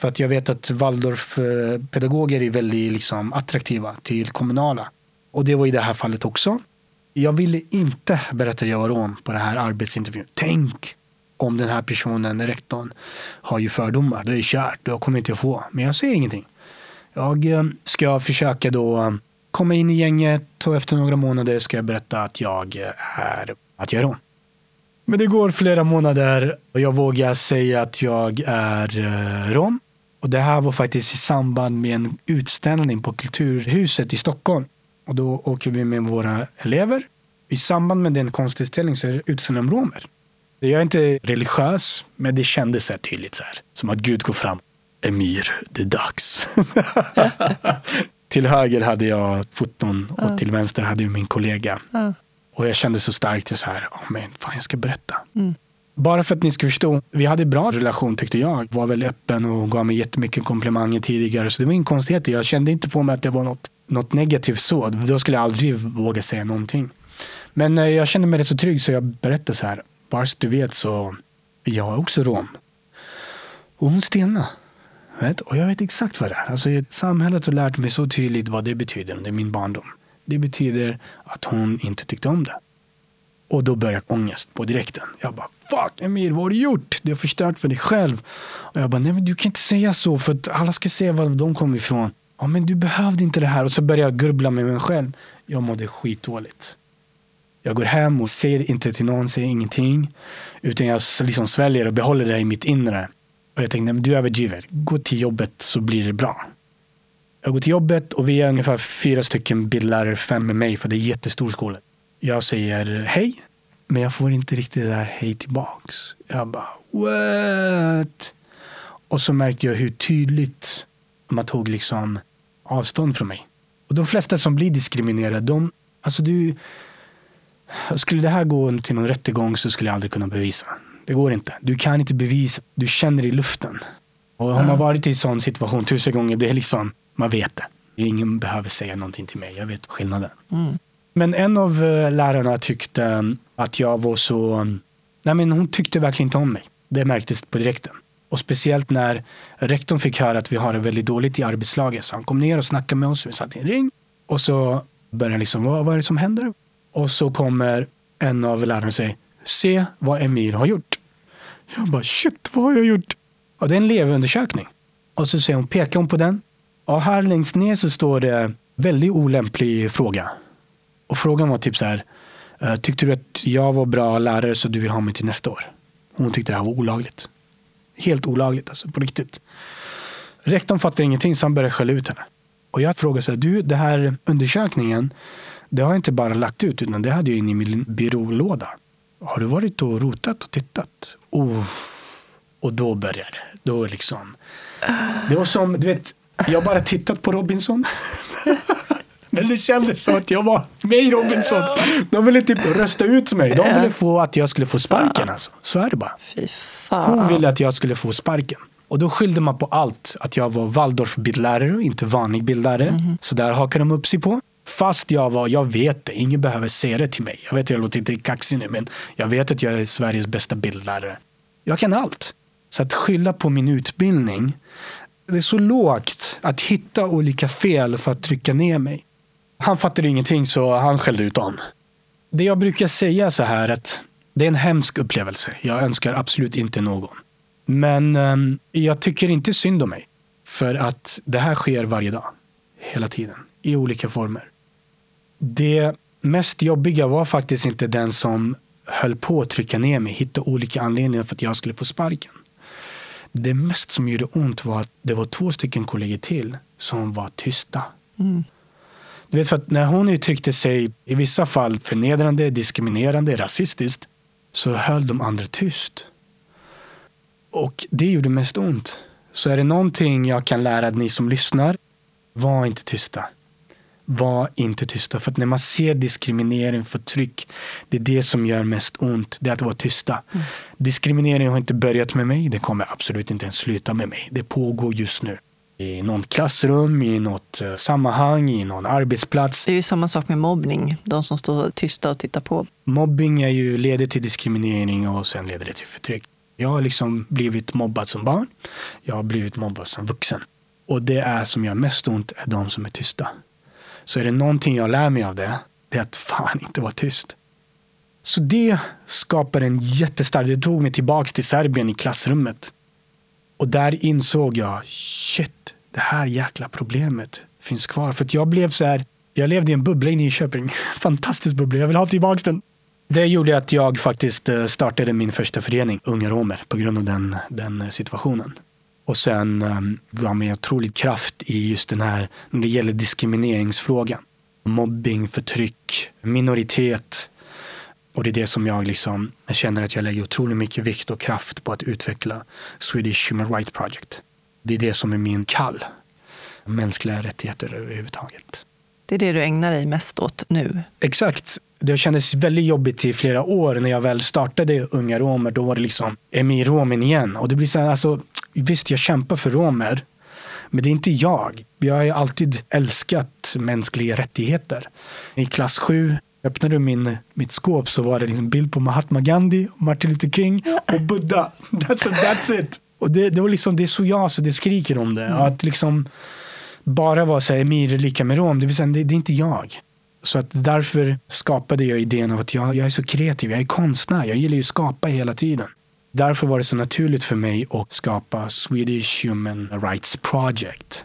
För att jag vet att Waldorfpedagoger är väldigt liksom, attraktiva till kommunala. Och det var i det här fallet också. Jag ville inte berätta att jag var rom på den här arbetsintervjun. Tänk om den här personen, rektorn, har ju fördomar. Det är kört, då kommer inte jag få. Men jag säger ingenting. Jag um, ska försöka då um, komma in i gänget och efter några månader ska jag berätta att jag är, att jag är rom. Men det går flera månader och jag vågar säga att jag är eh, rom. Och det här var faktiskt i samband med en utställning på Kulturhuset i Stockholm. Och då åker vi med våra elever. I samband med den konstutställningen så är det utställning om romer. Jag är inte religiös, men det kändes så tydligt så här. Som att Gud går fram. Emir, det är dags. till höger hade jag foton och till vänster hade jag min kollega. Och jag kände så starkt så här, oh, men fan jag ska berätta. Mm. Bara för att ni ska förstå, vi hade bra relation tyckte jag. Var väldigt öppen och gav mig jättemycket komplimanger tidigare. Så det var ingen konstighet. Jag kände inte på mig att det var något, något negativt så. Då skulle jag aldrig våga säga någonting. Men eh, jag kände mig rätt så trygg så jag berättade så här. Bara så du vet så, jag är också rom. Och hon stelnade. Vet? Och jag vet exakt vad det är. Alltså, samhället har lärt mig så tydligt vad det betyder under min barndom. Det betyder att hon inte tyckte om det. Och då började ångest på direkten. Jag bara fuck Emir, vad har du gjort? Du har förstört för dig själv. Och jag bara nej men du kan inte säga så för att alla ska se var de kommer ifrån. Ja men du behövde inte det här. Och så började jag grubbla med mig själv. Jag mådde skitdåligt. Jag går hem och säger inte till någon, säger ingenting. Utan jag liksom sväljer och behåller det i mitt inre. Och jag tänkte, du överdriver. Gå till jobbet så blir det bra. Jag går till jobbet och vi är ungefär fyra stycken bildlärare, fem med mig, för det är jättestor skola. Jag säger hej, men jag får inte riktigt det där hej tillbaks. Jag bara, what? Och så märkte jag hur tydligt man tog liksom avstånd från mig. Och de flesta som blir diskriminerade, de, alltså du, skulle det här gå till någon rättegång så skulle jag aldrig kunna bevisa. Det går inte. Du kan inte bevisa. Du känner i luften. Och har man varit i en sån situation tusen gånger, det är liksom, man vet det. Ingen behöver säga någonting till mig. Jag vet skillnaden. Mm. Men en av eh, lärarna tyckte att jag var så... Nej, men hon tyckte verkligen inte om mig. Det märktes på direkten. Och speciellt när rektorn fick höra att vi har det väldigt dåligt i arbetslaget. Så han kom ner och snackade med oss. Vi satt i en ring. Och så började han liksom, vad, vad är det som händer? Och så kommer en av lärarna och säger, se vad Emir har gjort. Jag bara, shit, vad har jag gjort? Och det är en elevundersökning. Och så säger hon, pekar hon på den. Och här längst ner så står det, väldigt olämplig fråga. Och frågan var typ så här, eh, tyckte du att jag var bra lärare så du vill ha mig till nästa år? Hon tyckte det här var olagligt. Helt olagligt alltså, på riktigt. Rektorn fattade ingenting så han började skälla ut henne. Och jag frågade så här, du, den här undersökningen, det har jag inte bara lagt ut utan det hade jag inne i min byrålåda. Har du varit och rotat och tittat? Oh. Och då började det. Då liksom. Det var som, du vet, jag har bara tittat på Robinson. Men det kändes som att jag var med i Robinson. De ville typ rösta ut mig. De ville få att jag skulle få sparken. Alltså. Så är det bara. Hon ville att jag skulle få sparken. Och då skyllde man på allt. Att jag var Waldorf-bildlärare och inte vanlig bildlärare. Så där hakade de upp sig på. Fast jag var, jag vet det, ingen behöver säga det till mig. Jag vet att jag låter inte kaxig nu, men jag vet att jag är Sveriges bästa bildlärare. Jag kan allt. Så att skylla på min utbildning, det är så lågt att hitta olika fel för att trycka ner mig. Han fattade ingenting så han skällde ut dem. Det jag brukar säga så här att det är en hemsk upplevelse. Jag önskar absolut inte någon. Men um, jag tycker inte synd om mig. För att det här sker varje dag. Hela tiden. I olika former. Det mest jobbiga var faktiskt inte den som höll på att trycka ner mig. Hitta olika anledningar för att jag skulle få sparken. Det mest som gjorde ont var att det var två stycken kollegor till som var tysta. Mm. Du vet, för att när hon uttryckte sig i vissa fall förnedrande, diskriminerande, rasistiskt så höll de andra tyst. Och det gjorde mest ont. Så är det någonting jag kan lära ni som lyssnar, var inte tysta. Var inte tysta. För när man ser diskriminering, förtryck, det är det som gör mest ont. Det är att vara tysta. Diskriminering har inte börjat med mig. Det kommer absolut inte ens sluta med mig. Det pågår just nu. I något klassrum, i något eh, sammanhang, i någon arbetsplats. Det är ju samma sak med mobbning. De som står tysta och tittar på. Mobbing är ju, leder till diskriminering och sen leder det till förtryck. Jag har liksom blivit mobbad som barn. Jag har blivit mobbad som vuxen. Och det är som gör mest ont är de som är tysta. Så är det någonting jag lär mig av det, det är att fan inte vara tyst. Så det skapar en jättestark, det tog mig tillbaks till Serbien i klassrummet. Och där insåg jag, shit, det här jäkla problemet finns kvar. För att jag blev så här, Jag levde i en bubbla i Nyköping. Fantastisk bubbla. Jag vill ha tillbaks den. Det gjorde att jag faktiskt eh, startade min första förening, Unga Romer, på grund av den, den situationen. Och sen gav mig otroligt kraft i just den här, när det gäller diskrimineringsfrågan. Mobbing, förtryck, minoritet. Och det är det som jag liksom, jag känner att jag lägger otroligt mycket vikt och kraft på att utveckla Swedish Human Rights Project. Det är det som är min kall. Mänskliga rättigheter överhuvudtaget. Det är det du ägnar dig mest åt nu? Exakt. Det kändes väldigt jobbigt i flera år när jag väl startade Unga Romer. Då var det liksom Emir Romen igen. Och det blir så här, alltså, visst, jag kämpar för romer. Men det är inte jag. Jag har alltid älskat mänskliga rättigheter. I klass 7 öppnade min, mitt skåp så var det en bild på Mahatma Gandhi, Martin Luther King och Buddha. That's it. That's it. Och det, det, var liksom, det är så jag så det skriker om det. Mm. Att liksom bara vara så här, Emir lika med rom, det, vill säga, det, det är inte jag. Så att därför skapade jag idén av att jag, jag är så kreativ, jag är konstnär, jag gillar ju att skapa hela tiden. Därför var det så naturligt för mig att skapa Swedish Human Rights Project.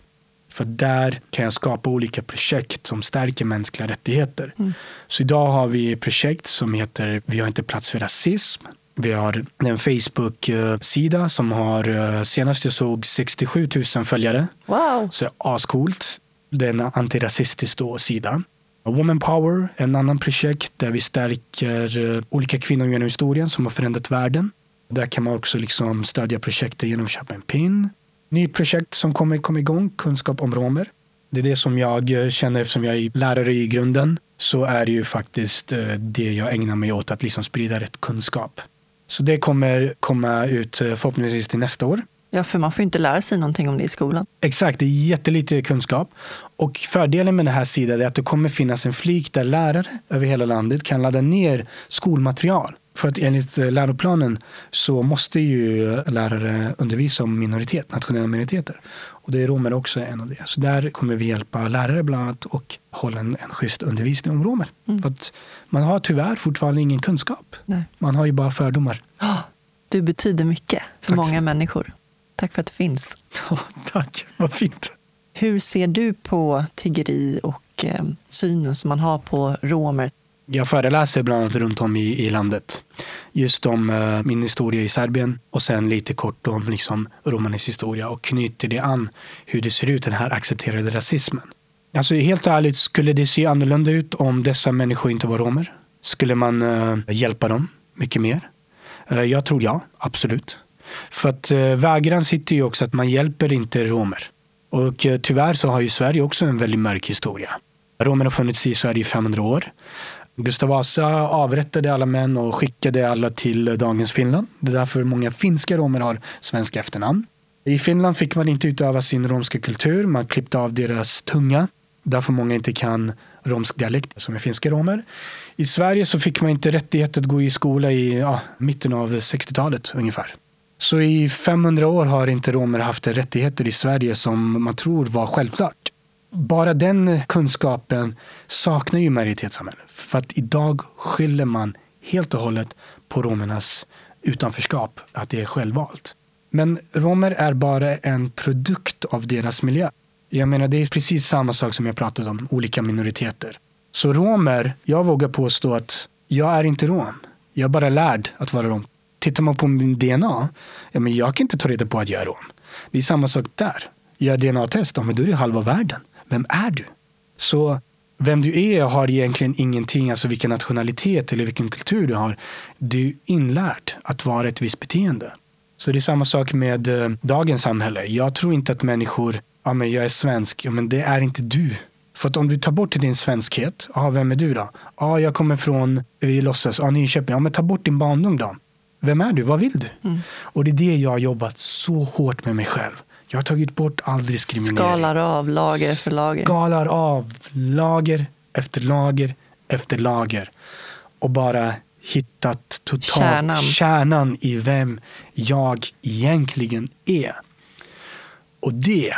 För där kan jag skapa olika projekt som stärker mänskliga rättigheter. Mm. Så idag har vi projekt som heter Vi har inte plats för rasism. Vi har en Facebook-sida som har eh, senast jag såg 67 000 följare. Wow! Så ascoolt. Det är en antirasistisk sida. Woman Power, en annan projekt där vi stärker eh, olika kvinnor genom historien som har förändrat världen. Där kan man också liksom stödja projektet genom att köpa en pin. Ny projekt som kommer komma igång, kunskap om romer. Det är det som jag eh, känner eftersom jag är lärare i grunden. Så är det ju faktiskt det jag ägnar mig åt, att liksom sprida rätt kunskap. Så det kommer komma ut eh, förhoppningsvis till nästa år. Ja, för man får inte lära sig någonting om det i skolan. Exakt, det är jättelite kunskap. Och fördelen med den här sidan är att det kommer finnas en flik där lärare över hela landet kan ladda ner skolmaterial. För att enligt eh, läroplanen så måste ju lärare undervisa om minoritet, nationella minoriteter. Och det är romer också en av det. Så där kommer vi hjälpa lärare bland annat och hålla en, en schysst undervisning om romer. Mm. För att man har tyvärr fortfarande ingen kunskap. Nej. Man har ju bara fördomar. Du betyder mycket för Tack. många människor. Tack för att du finns. Tack, vad fint. Hur ser du på tiggeri och eh, synen som man har på romer? Jag föreläser bland annat runt om i, i landet. Just om uh, min historia i Serbien och sen lite kort om liksom, romernas historia och knyter det an hur det ser ut, den här accepterade rasismen. Alltså helt ärligt, skulle det se annorlunda ut om dessa människor inte var romer? Skulle man uh, hjälpa dem mycket mer? Uh, jag tror ja, absolut. För att uh, vägran sitter ju också att man hjälper inte romer. Och uh, tyvärr så har ju Sverige också en väldigt mörk historia. Romer har funnits i Sverige i 500 år. Gustav Vasa avrättade alla män och skickade alla till dagens Finland. Det är därför många finska romer har svenska efternamn. I Finland fick man inte utöva sin romska kultur. Man klippte av deras tunga. Därför många inte kan romsk dialekt som är finska romer. I Sverige så fick man inte rättighet att gå i skola i ja, mitten av 60-talet ungefär. Så i 500 år har inte romer haft rättigheter i Sverige som man tror var självklart bara den kunskapen saknar ju majoritetssamhället. För att idag skyller man helt och hållet på romernas utanförskap, att det är självvalt. Men romer är bara en produkt av deras miljö. Jag menar, det är precis samma sak som jag pratade om, olika minoriteter. Så romer, jag vågar påstå att jag är inte rom. Jag är bara lärd att vara rom. Tittar man på min DNA, ja, men jag kan inte ta reda på att jag är rom. Det är samma sak där. Gör DNA-test, ja, men då är det halva världen vem är du? Så vem du är har egentligen ingenting, alltså vilken nationalitet eller vilken kultur du har. Du är inlärd att vara ett visst beteende. Så det är samma sak med eh, dagens samhälle. Jag tror inte att människor, ja men jag är svensk, ja men det är inte du. För att om du tar bort din svenskhet, ja vem är du då? Ja jag kommer från, vi låtsas, ja Nyköping, ja men ta bort din barndom då. Vem är du? Vad vill du? Mm. Och det är det jag har jobbat så hårt med mig själv. Jag har tagit bort all diskriminering. Skalar av lager efter lager. Skalar av lager efter lager efter lager. Och bara hittat totalt kärnan. kärnan i vem jag egentligen är. Och det,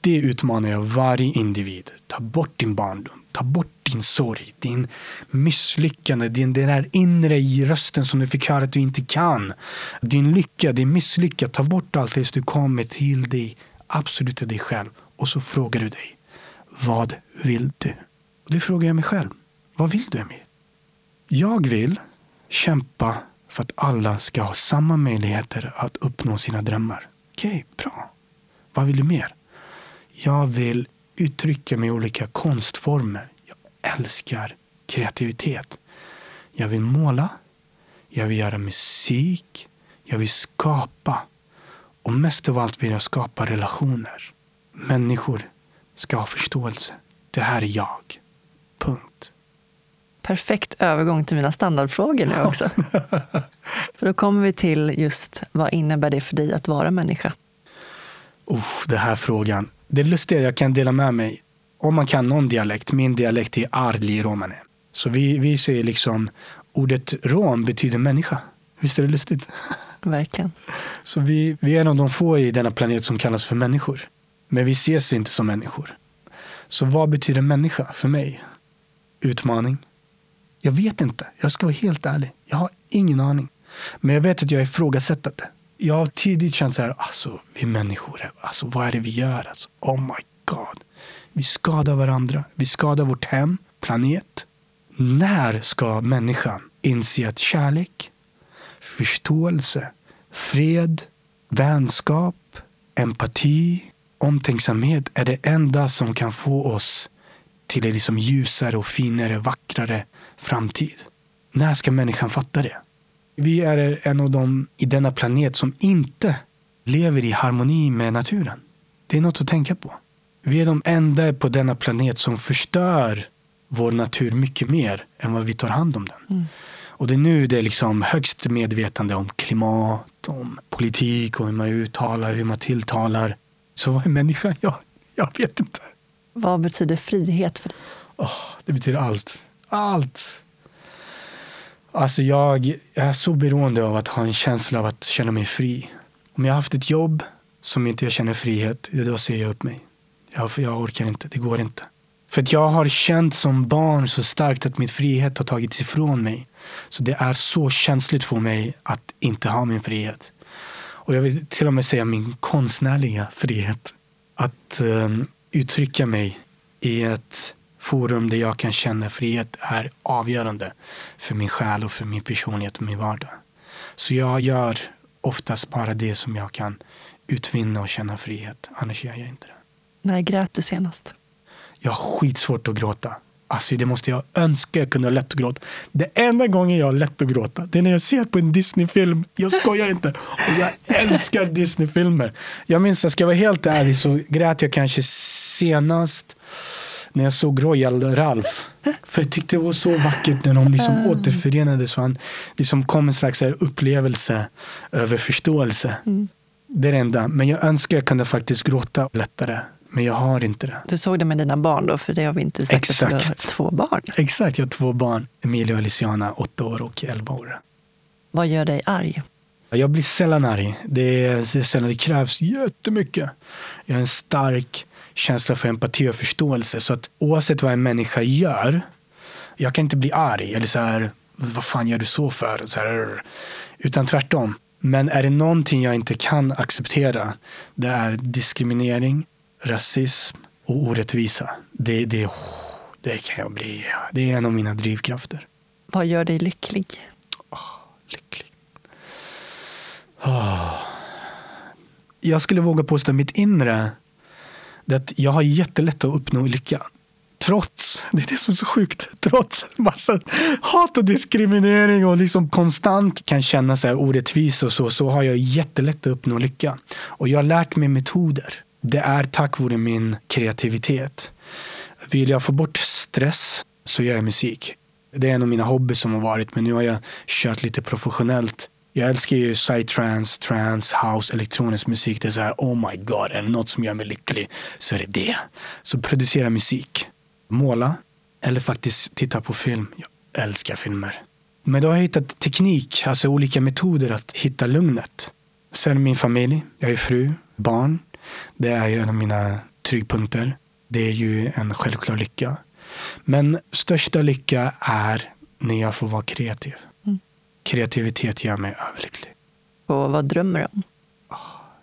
det utmanar jag varje individ. Ta bort din barndom. Ta bort din sorg, din misslyckande, din, den där inre rösten som du fick höra att du inte kan. Din lycka, din misslycka. Ta bort allt tills du kommer till dig, absolut till dig själv. Och så frågar du dig, vad vill du? Och det frågar jag mig själv. Vad vill du Emil? Jag vill kämpa för att alla ska ha samma möjligheter att uppnå sina drömmar. Okej, okay, bra. Vad vill du mer? Jag vill uttrycka mig i olika konstformer. Jag älskar kreativitet. Jag vill måla. Jag vill göra musik. Jag vill skapa. Och mest av allt vill jag skapa relationer. Människor ska ha förståelse. Det här är jag. Punkt. Perfekt övergång till mina standardfrågor nu också. för då kommer vi till just vad innebär det för dig att vara människa? Oh, den här frågan. Det är lustigt, jag kan dela med mig. Om man kan någon dialekt, min dialekt är arli romane. Så vi, vi säger liksom, ordet rom betyder människa. Visst är det lustigt? Verkligen. Så vi, vi är en av de få i denna planet som kallas för människor. Men vi ses inte som människor. Så vad betyder människa för mig? Utmaning? Jag vet inte. Jag ska vara helt ärlig. Jag har ingen aning. Men jag vet att jag ifrågasätter det. Jag har tidigt känt så här, alltså vi människor, alltså vad är det vi gör? Alltså, oh my god. Vi skadar varandra. Vi skadar vårt hem, planet. När ska människan inse att kärlek, förståelse, fred, vänskap, empati, omtänksamhet är det enda som kan få oss till en liksom ljusare och finare, vackrare framtid. När ska människan fatta det? Vi är en av de i denna planet som inte lever i harmoni med naturen. Det är något att tänka på. Vi är de enda på denna planet som förstör vår natur mycket mer än vad vi tar hand om den. Mm. Och det är nu det är liksom högst medvetande om klimat, om politik och hur man uttalar, hur man tilltalar. Så vad är människa? Ja, jag vet inte. Vad betyder frihet för dig? Oh, det betyder allt. Allt. Alltså jag, jag är så beroende av att ha en känsla av att känna mig fri. Om jag har haft ett jobb som inte jag känner frihet, då säger jag upp mig. Jag, jag orkar inte, det går inte. För att jag har känt som barn så starkt att min frihet har tagits ifrån mig. Så det är så känsligt för mig att inte ha min frihet. Och jag vill till och med säga min konstnärliga frihet. Att um, uttrycka mig i ett forum där jag kan känna frihet är avgörande för min själ och för min personlighet och min vardag. Så jag gör oftast bara det som jag kan utvinna och känna frihet. Annars gör jag inte det. När grät du senast? Jag har skitsvårt att gråta. Alltså det måste jag önska jag kunde ha lätt att gråta. Det enda gången jag har lätt att gråta, det är när jag ser på en Disney-film. Jag skojar inte. Och jag älskar Disney-filmer. Jag minns, jag ska vara helt ärlig, så grät jag kanske senast när jag såg Royal Ralph. För jag tyckte det var så vackert när de liksom mm. återförenades. Och han liksom kom en slags upplevelse över förståelse. Mm. Det är det enda. Men jag önskar jag kunde faktiskt gråta lättare. Men jag har inte det. Du såg det med dina barn då? För det har vi inte sagt Exakt. att du har två barn. Exakt, jag har två barn. Emilia och Aliciana, åtta år och elva år. Vad gör dig arg? Jag blir sällan arg. Det, är, det, sällan, det krävs jättemycket. Jag har en stark känsla för empati och förståelse. Så att oavsett vad en människa gör, jag kan inte bli arg eller så här, vad fan gör du så för? Så här, utan tvärtom. Men är det någonting jag inte kan acceptera, det är diskriminering, rasism och orättvisa. Det, det, det kan jag bli. Det är en av mina drivkrafter. Vad gör dig lycklig? Oh, lycklig. Oh. Jag skulle våga påstå mitt inre det att jag har jättelätt att uppnå lycka. Trots, det är det som är så sjukt, trots massa hat och diskriminering och liksom konstant kan känna så här orättvisa och så, så har jag jättelätt att uppnå lycka. Och jag har lärt mig metoder. Det är tack vare min kreativitet. Vill jag få bort stress så gör jag musik. Det är en av mina hobbyer som har varit, men nu har jag kört lite professionellt jag älskar ju psytrance, trance, house, elektronisk musik. Det är så här, oh my god, är det något som gör mig lycklig så är det det. Så producera musik, måla eller faktiskt titta på film. Jag älskar filmer. Men då har jag hittat teknik, alltså olika metoder att hitta lugnet. Sen min familj, jag är fru, barn. Det är ju en av mina tryggpunkter. Det är ju en självklar lycka. Men största lycka är när jag får vara kreativ. Kreativitet gör mig överlycklig. Och vad drömmer du om?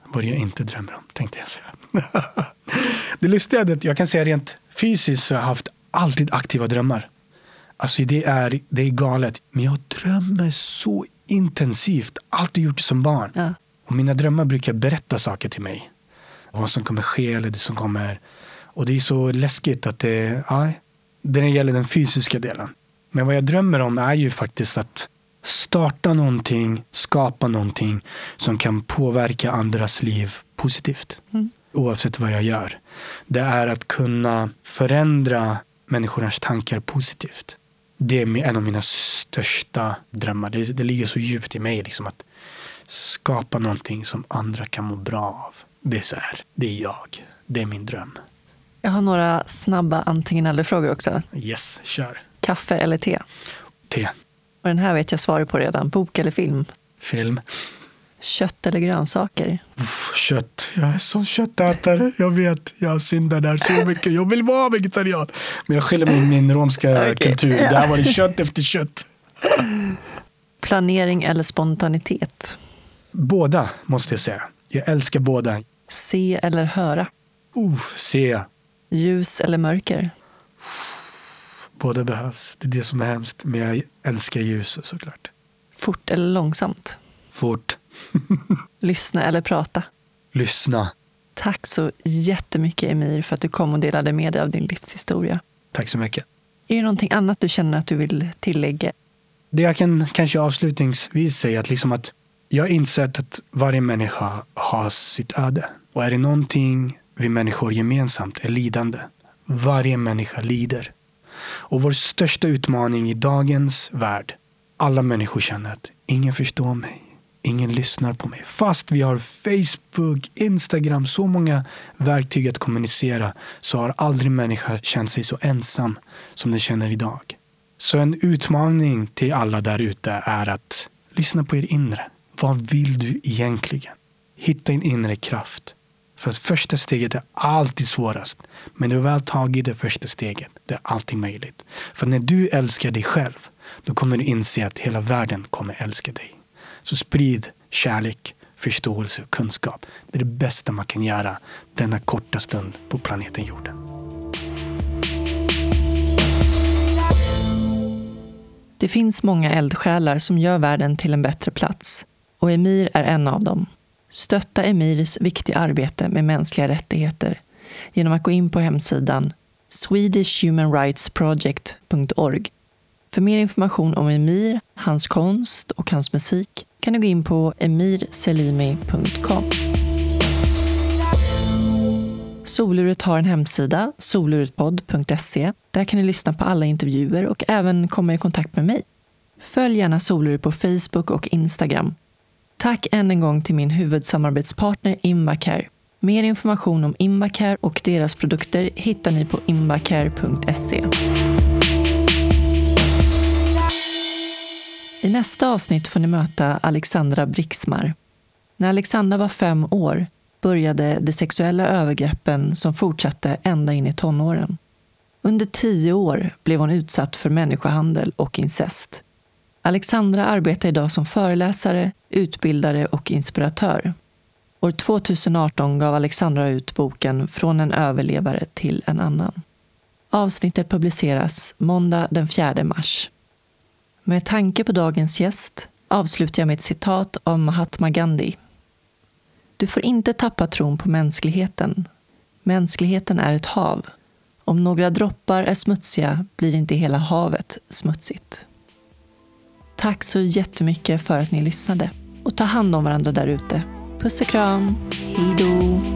Vad jag inte drömmer om, tänkte jag säga. det lustiga är att jag kan säga rent fysiskt så har jag haft alltid aktiva drömmar. Alltså det är, det är galet. Men jag drömmer så intensivt. Alltid gjort det som barn. Ja. Och mina drömmar brukar berätta saker till mig. Vad som kommer ske eller det som kommer. Och det är så läskigt att det, ja, det gäller den fysiska delen. Men vad jag drömmer om är ju faktiskt att starta någonting, skapa någonting som kan påverka andras liv positivt. Mm. Oavsett vad jag gör. Det är att kunna förändra människornas tankar positivt. Det är en av mina största drömmar. Det, det ligger så djupt i mig. Liksom att skapa någonting som andra kan må bra av. Det är så här. Det är jag. Det är min dröm. Jag har några snabba antingen eller-frågor också. Yes, kör. Kaffe eller te? Te. Och den här vet jag svaret på redan. Bok eller film? Film. Kött eller grönsaker? Uff, kött. Jag är så köttätare. Jag vet. Jag syndar där så mycket. Jag vill vara vegetarian. Men jag skyller mig min romska Okej. kultur. Där var det kött efter kött. Planering eller spontanitet? Båda måste jag säga. Jag älskar båda. Se eller höra? Uh, se. Ljus eller mörker? Båda behövs. Det är det som är hemskt. Men jag älskar ljus såklart. Fort eller långsamt? Fort. Lyssna eller prata? Lyssna. Tack så jättemycket Emir för att du kom och delade med dig av din livshistoria. Tack så mycket. Är det någonting annat du känner att du vill tillägga? Det jag kan kanske avslutningsvis säga att, liksom att jag har insett att varje människa har sitt öde. Och är det någonting vi människor gemensamt är lidande. Varje människa lider. Och vår största utmaning i dagens värld, alla människor känner att ingen förstår mig. Ingen lyssnar på mig. Fast vi har Facebook, Instagram, så många verktyg att kommunicera så har aldrig människa känt sig så ensam som den känner idag. Så en utmaning till alla där ute är att lyssna på er inre. Vad vill du egentligen? Hitta din inre kraft. För att första steget är alltid svårast. Men när du väl tagit det första steget, det är alltid möjligt. För när du älskar dig själv, då kommer du inse att hela världen kommer älska dig. Så sprid kärlek, förståelse och kunskap. Det är det bästa man kan göra denna korta stund på planeten jorden. Det finns många eldsjälar som gör världen till en bättre plats. Och Emir är en av dem. Stötta Emirs viktiga arbete med mänskliga rättigheter genom att gå in på hemsidan swedishhumanrightsproject.org. För mer information om Emir, hans konst och hans musik kan du gå in på emirselimi.com. Soluret har en hemsida, soluretpodd.se. Där kan ni lyssna på alla intervjuer och även komma i kontakt med mig. Följ gärna Soluret på Facebook och Instagram. Tack än en gång till min huvudsamarbetspartner Invacare. Mer information om Invacare och deras produkter hittar ni på invacare.se. I nästa avsnitt får ni möta Alexandra Brixmar. När Alexandra var fem år började de sexuella övergreppen som fortsatte ända in i tonåren. Under tio år blev hon utsatt för människohandel och incest. Alexandra arbetar idag som föreläsare, utbildare och inspiratör. År 2018 gav Alexandra ut boken Från en överlevare till en annan. Avsnittet publiceras måndag den 4 mars. Med tanke på dagens gäst avslutar jag med ett citat av Mahatma Gandhi. Du får inte tappa tron på mänskligheten. Mänskligheten är ett hav. Om några droppar är smutsiga blir inte hela havet smutsigt. Tack så jättemycket för att ni lyssnade. Och ta hand om varandra där ute. Puss och kram. Hej då.